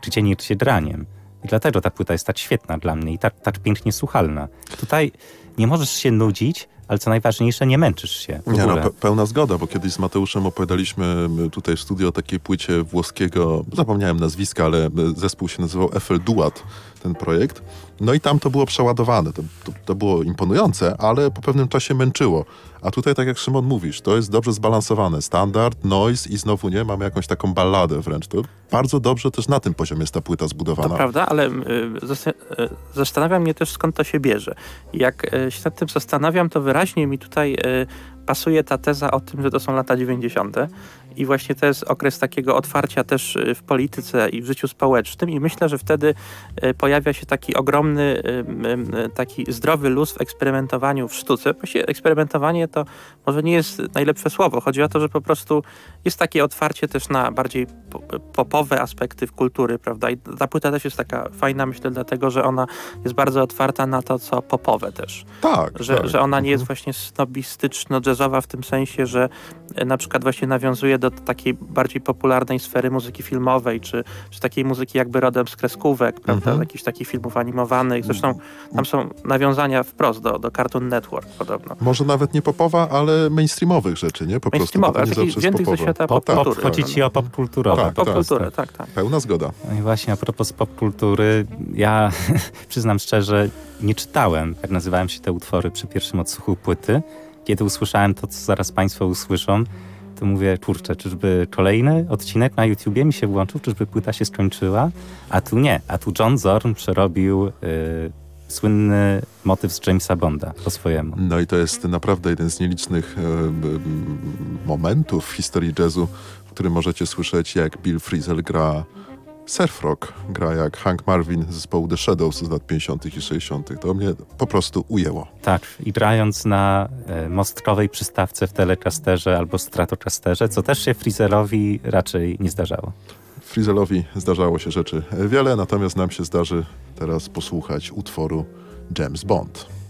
czycieniem czy draniem. I dlatego ta płyta jest tak świetna dla mnie i tak, tak pięknie słuchalna. Tutaj nie możesz się nudzić, ale co najważniejsze, nie męczysz się w Nie, no, ogóle. pe- pełna zgoda, bo kiedyś z Mateuszem opowiadaliśmy tutaj w studio o takiej płycie włoskiego, zapomniałem nazwiska, ale zespół się nazywał Eiffel Duat, ten projekt. No i tam to było przeładowane, to, to, to było imponujące, ale po pewnym czasie męczyło. A tutaj, tak jak Szymon mówisz, to jest dobrze zbalansowane. Standard, noise i znowu nie, mamy jakąś taką balladę wręcz. To bardzo dobrze też na tym poziomie jest ta płyta To zbudowana. prawda, ale y, zas- y, zastanawia mnie też skąd to się bierze. Jak y, się nad tym zastanawiam, to wyraźnie mi tutaj y, pasuje ta teza o tym, że to są lata 90. i właśnie to jest okres takiego otwarcia też y, w polityce i w życiu społecznym i myślę, że wtedy y, pojawia się taki ogromny, y, taki zdrowy luz w eksperymentowaniu w sztuce. Właściwie eksperymentowanie to może nie jest najlepsze słowo. Chodzi o to, że po prostu jest takie otwarcie też na bardziej po- popowe aspekty w kultury, prawda? I ta płyta też jest taka fajna, myślę, dlatego, że ona jest bardzo otwarta na to, co popowe też. Tak, Że, tak. że ona nie jest właśnie snobistyczno-jazzowa w tym sensie, że e, na przykład właśnie nawiązuje do takiej bardziej popularnej sfery muzyki filmowej, czy, czy takiej muzyki jakby rodem z kreskówek, prawda? Mhm. Jakichś takich filmów animowanych. Zresztą tam są nawiązania wprost do, do Cartoon Network podobno. Może nawet nie popowa, ale mainstreamowych rzeczy, nie? Po prostu. Mainstreamowe, bo to ale nie zawsze jest wziętych ze popowe. świata Pop, popkultury. pop, chodzi ci o popkulturowe. Tak, Popkulturę, tak, tak. Pełna zgoda. No i właśnie a propos popkultury, ja <laughs> przyznam szczerze, nie czytałem, jak nazywałem się te utwory przy pierwszym odsłuchu płyty. Kiedy usłyszałem to, co zaraz Państwo usłyszą, to mówię, kurczę, czyżby kolejny odcinek na YouTubie mi się włączył, czyżby płyta się skończyła? A tu nie, a tu John Zorn przerobił y, słynny motyw z Jamesa Bonda po swojemu. No i to jest naprawdę jeden z nielicznych m, momentów w historii jazzu, w którym możecie słyszeć, jak Bill Frisell gra surf rock, gra jak Hank Marvin z zespołu The Shadows z lat 50. i 60. To mnie po prostu ujęło. Tak, i grając na e, mostkowej przystawce w Telecasterze albo Stratocasterze, co też się Frizelowi raczej nie zdarzało. Frizellowi zdarzało się rzeczy wiele, natomiast nam się zdarzy teraz posłuchać utworu James Bond.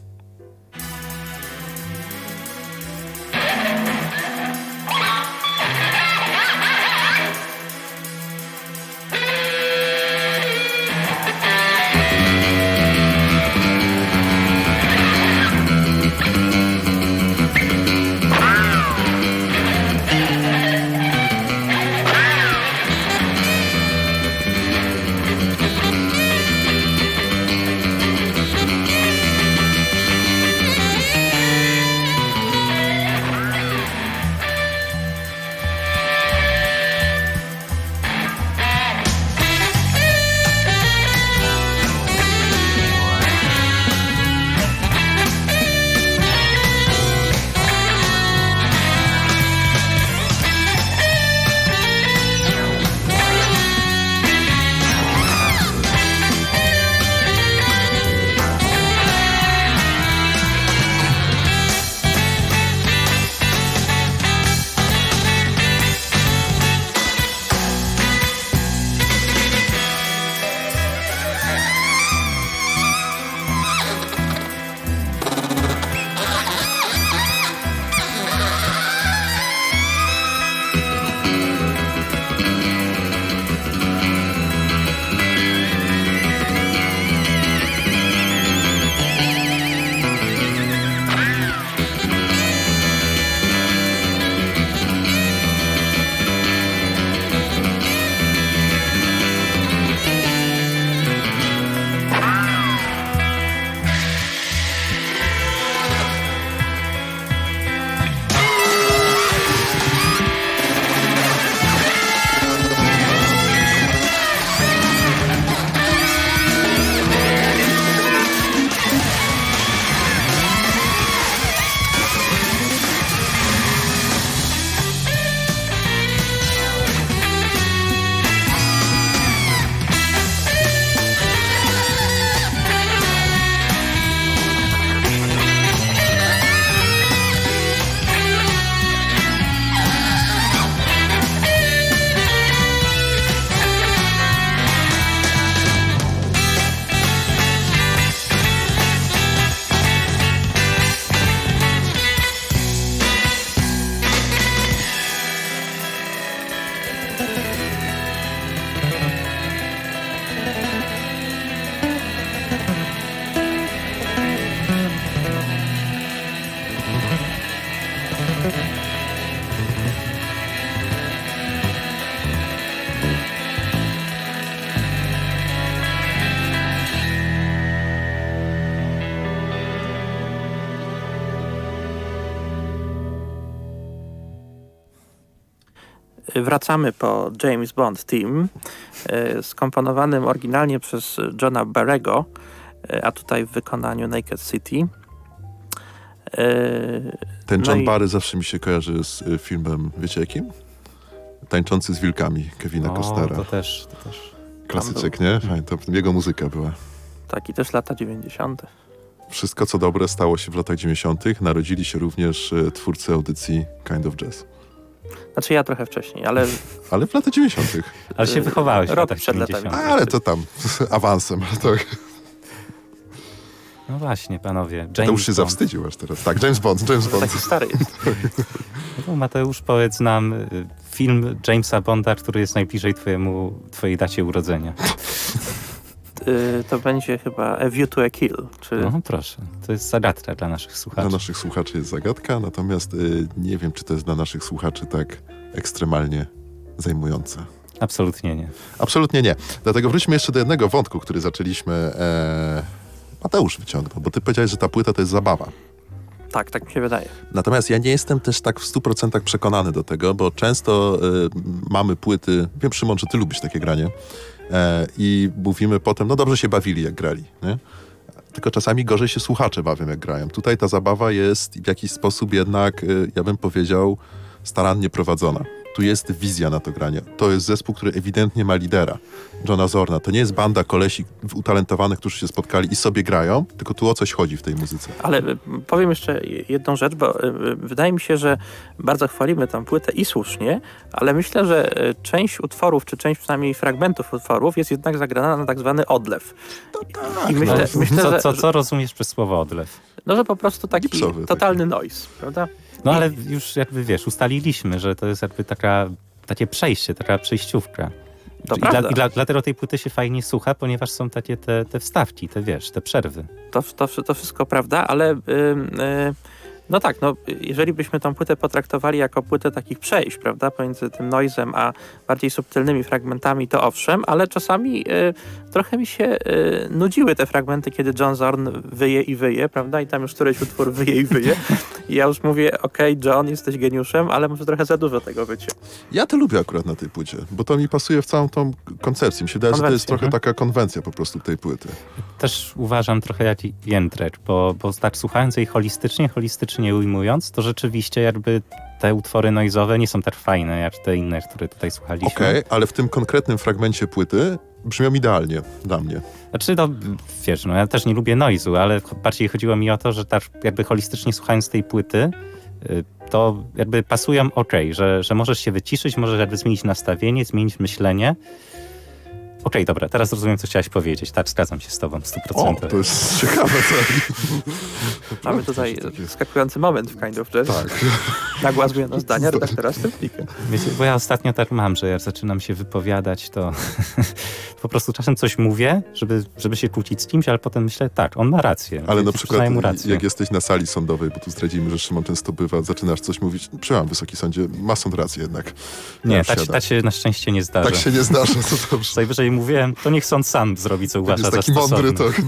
Wracamy po James Bond Team, e, skomponowanym oryginalnie przez Johna Barrego, e, a tutaj w wykonaniu Naked City. E, Ten No John i- Barry zawsze mi się kojarzy z filmem, wiecie jakim? Tańczący z wilkami Kevina O, Costera. to też, to też. Klasyczek, nie? Fajnie, to jego muzyka była. taki też lata 90. Wszystko, co dobre, stało się w latach 90. Narodzili się również twórcy audycji Kind of Jazz. Znaczy ja trochę wcześniej, ale Ale w latach 90. Ale się wychowałeś w latach przed latami. 90. Ale to tam, awansem. Tak. No właśnie, panowie. James To już się Bond. zawstydził aż teraz. Tak, James Bond, James Bond. taki stary jest. No, Mateusz, powiedz nam y, film Jamesa Bonda, który jest najbliżej twojemu, twojej dacie urodzenia. Y, To będzie chyba A View to a Kill, czy No proszę, to jest zagadka dla naszych Dla słuchaczy. naszych słuchaczy jest zagadka, natomiast y, nie wiem, czy to jest dla naszych słuchaczy tak ekstremalnie zajmujące. Absolutnie nie. Absolutnie nie. Dlatego wróćmy jeszcze do jednego wątku, który zaczęliśmy. E, Mateusz wyciągnął, bo ty powiedziałeś, że ta płyta to jest zabawa. tak, tak mi się wydaje. Natomiast ja nie jestem też tak w 100% przekonany do tego, bo często y, mamy płyty, wiem Szymon, że ty lubisz takie granie e, i mówimy potem, no dobrze się bawili jak grali, nie? tylko czasami gorzej się słuchacze bawią, jak grają. Tutaj ta zabawa jest w jakiś sposób jednak, y, ja bym powiedział, starannie prowadzona. Tu jest wizja na to granie. To jest zespół, który ewidentnie ma lidera, Johna Zorna. To nie jest banda kolesi utalentowanych, którzy się spotkali i sobie grają, tylko tu o coś chodzi w tej muzyce. Ale y, powiem jeszcze jedną rzecz, bo y, wydaje mi się, że bardzo chwalimy tą płytę i słusznie, ale myślę, że y, część utworów, czy część przynajmniej fragmentów utworów jest jednak zagrana na tak zwany odlew. I myślę, no, myślę co, co, co rozumiesz przez słowo odlew? No, że po prostu taki Gipsowy, totalny taki. noise, prawda? No ale już jakby wiesz, ustaliliśmy, że to jest jakby taka, takie przejście, taka przejściówka. To I, dla, i dla, dlatego tej płyty się fajnie słucha, ponieważ są takie te, te wstawki, te wiesz, te przerwy. To, to, to wszystko prawda, ale yy, yy, no tak, no, jeżeli byśmy tą płytę potraktowali jako płytę takich przejść, prawda, pomiędzy tym noizem a bardziej subtelnymi fragmentami, to owszem, ale czasami y, trochę mi się y, nudziły te fragmenty, kiedy John Zorn wyje i wyje, prawda, i tam już któryś utwór wyje i wyje. I ja już mówię, okej, okay, John, jesteś geniuszem, ale może trochę za dużo tego wycie. Ja to lubię akurat na tej płycie, bo to mi pasuje w całą tą koncepcję. Mi się wydaje, że to jest trochę mhm. taka konwencja po prostu tej płyty. Też uważam trochę jak Jędrek, bo, bo tak słuchając jej holistycznie, holistycznie nie ujmując, to rzeczywiście jakby te utwory noizowe nie są tak fajne jak te inne, które tutaj słuchaliśmy. Okej, okay, ale w tym konkretnym fragmencie płyty brzmią idealnie dla mnie. Znaczy, no wiesz, no ja też nie lubię noizu, ale bardziej chodziło mi o to, że tak jakby holistycznie słuchając tej płyty, y, to jakby pasują ok, że, że możesz się wyciszyć, możesz jakby zmienić nastawienie, zmienić myślenie, Okej, okay, dobra, teraz rozumiem, co chciałeś powiedzieć. Tak, zgadzam się z tobą w 100%. O, to jest ciekawe. <laughs> Mamy tutaj skakujący moment w Kind of Jazz. Tak. Nagła zmiana zdania redaktora Stempnika. <laughs> Wiecie, bo ja ostatnio tak mam, że jak zaczynam się wypowiadać, to <laughs> po prostu czasem coś mówię, żeby, żeby się kłócić z kimś, ale potem myślę, tak, on ma rację. Ale na przykład, jak jesteś na sali sądowej, bo tu zdradzimy, że Szymon często bywa, zaczynasz coś mówić, przełam, Wysoki Sądzie, ma sąd rację jednak. Nie, tak, tak się na szczęście nie zdarza. Tak się nie zdarza, to dobrze. Najwyżej mówiłem, to niech sąd sam zrobi, co uważa jest taki mądry, tak.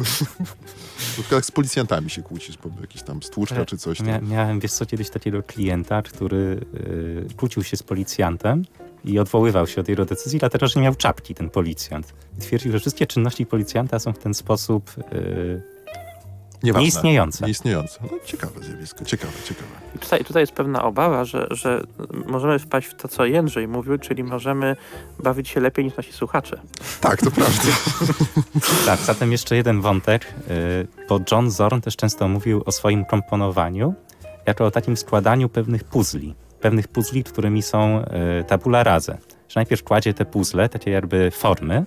<laughs> jak z policjantami się kłócisz, bo jakiś tam stłuczka czy coś. Mia miałem, wiesz co, kiedyś takiego klienta, który yy, kłócił się z policjantem i odwoływał się od jego decyzji, dlatego że nie miał czapki ten policjant. I twierdził, że wszystkie czynności policjanta są w ten sposób yy, Nieważne. Nieistniejące. Nieistniejące. No, ciekawe zjawisko, ciekawe, ciekawe. I tutaj, tutaj jest pewna obawa, że, że możemy wpaść w to, co Jędrzej mówił, czyli możemy bawić się lepiej niż nasi słuchacze. Tak, to prawda. <laughs> tak, zatem jeszcze jeden wątek, y, bo John Zorn też często mówił o swoim komponowaniu jako o takim składaniu pewnych puzli. Pewnych puzli, którymi są y, tabula rasa. Że najpierw kładzie te puzzle, takie jakby formy,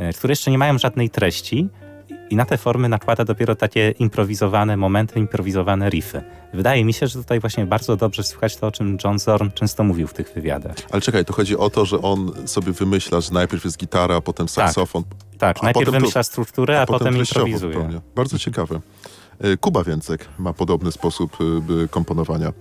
y, które jeszcze nie mają żadnej treści, i na te formy nakłada dopiero takie improwizowane momenty, improwizowane riffy. Wydaje mi się, że tutaj właśnie bardzo dobrze słychać to, o czym John Zorn często mówił w tych wywiadach. Ale czekaj, to chodzi o to, że on sobie wymyśla, że najpierw jest gitara, a potem tak. saksofon. Tak, tak najpierw wymyśla strukturę, a, a potem, potem improwizuje. Zupełnie. Bardzo ciekawe. E, Kuba Więcek ma podobny sposób e, komponowania.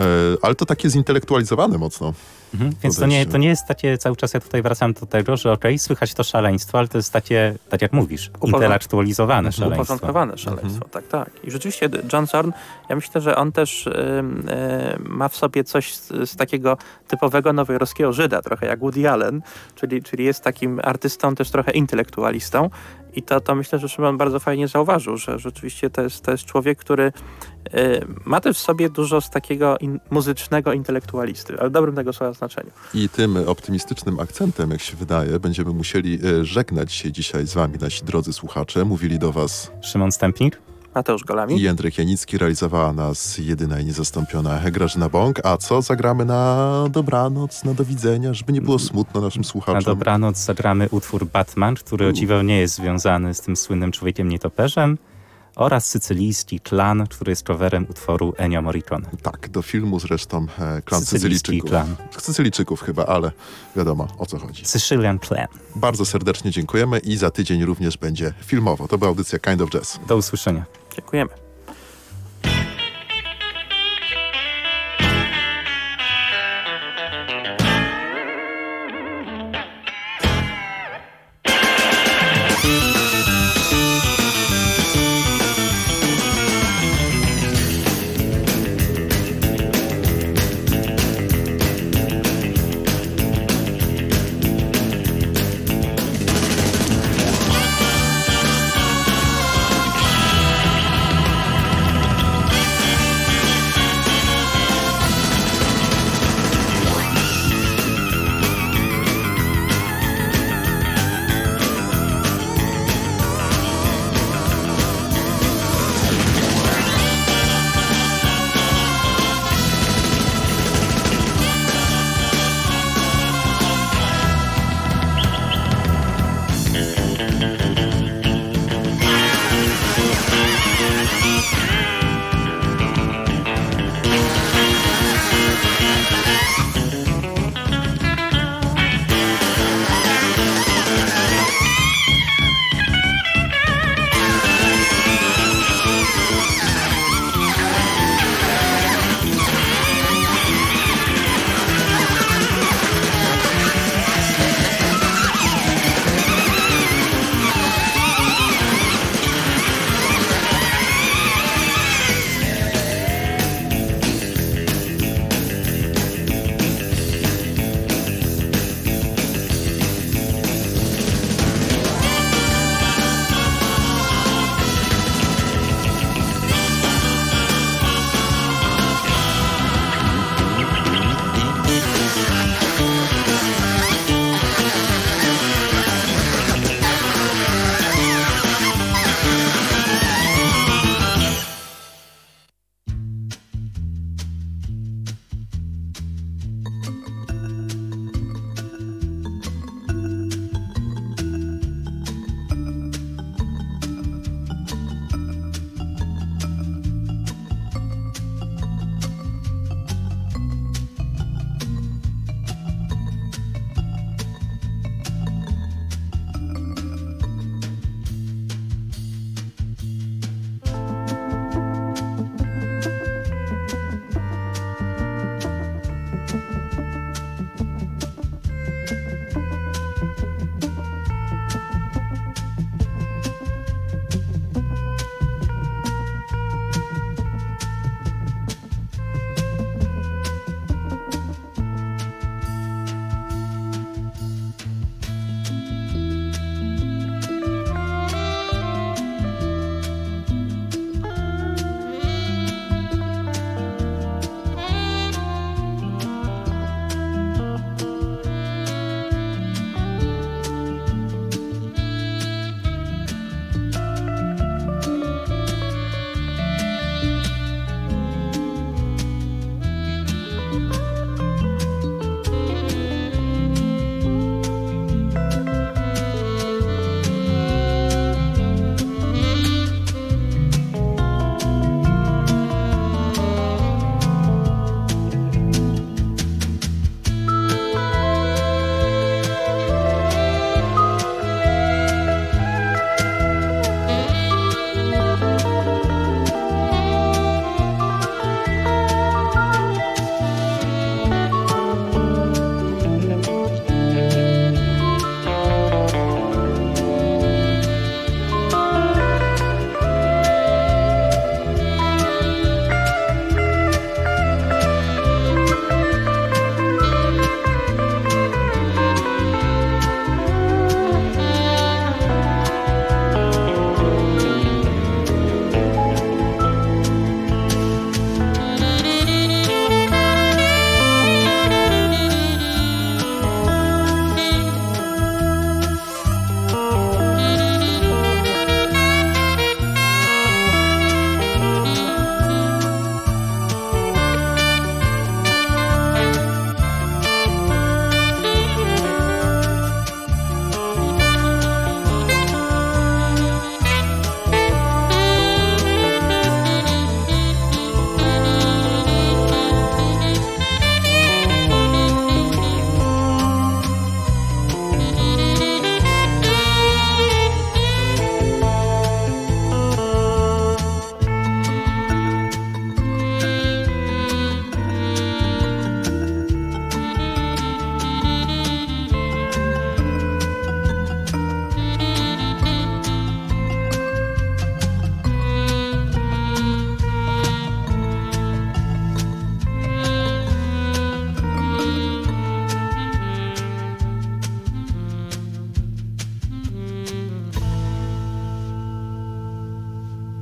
E, ale to takie zintelektualizowane mocno. Mhm, więc to nie, to nie jest takie, cały czas ja tutaj wracam do tego, że okej, okay, słychać to szaleństwo, ale to jest takie, tak jak mówisz, intelektualizowane mhm. szaleństwo. Uporządkowane szaleństwo, mhm. tak, tak. I rzeczywiście John Zorn, ja myślę, że on też y, y, ma w sobie coś z, z, takiego typowego nowojorskiego Żyda, trochę jak Woody Allen, czyli, czyli jest takim artystą też trochę intelektualistą i to, to myślę, że Szymon bardzo fajnie zauważył, że rzeczywiście to jest, to jest człowiek, który ma też w sobie dużo z takiego in, muzycznego intelektualisty, ale dobrym tego słowa znaczeniu. I tym optymistycznym akcentem, jak się wydaje, będziemy musieli e, żegnać się dzisiaj z wami, nasi drodzy słuchacze. Mówili do was Szymon Stępnik, Mateusz Golami i Jędrek Janicki. Realizowała nas jedyna i niezastąpiona Grażyna Bąk. A co zagramy na dobranoc, na do widzenia, żeby nie było smutno naszym słuchaczom? Na dobranoc zagramy utwór Batman, który o dziwo nie jest związany z tym słynnym człowiekiem nietoperzem oraz sycylijski klan, który jest coverem utworu Ennio Morricone. Tak, do filmu zresztą e, klan Sycylijczyków. klan. Sycylijczyków chyba, ale wiadomo o co chodzi. Sicilian Clan. Bardzo serdecznie dziękujemy i za tydzień również będzie filmowo. To była audycja Kind of Jazz. Do usłyszenia. Dziękujemy.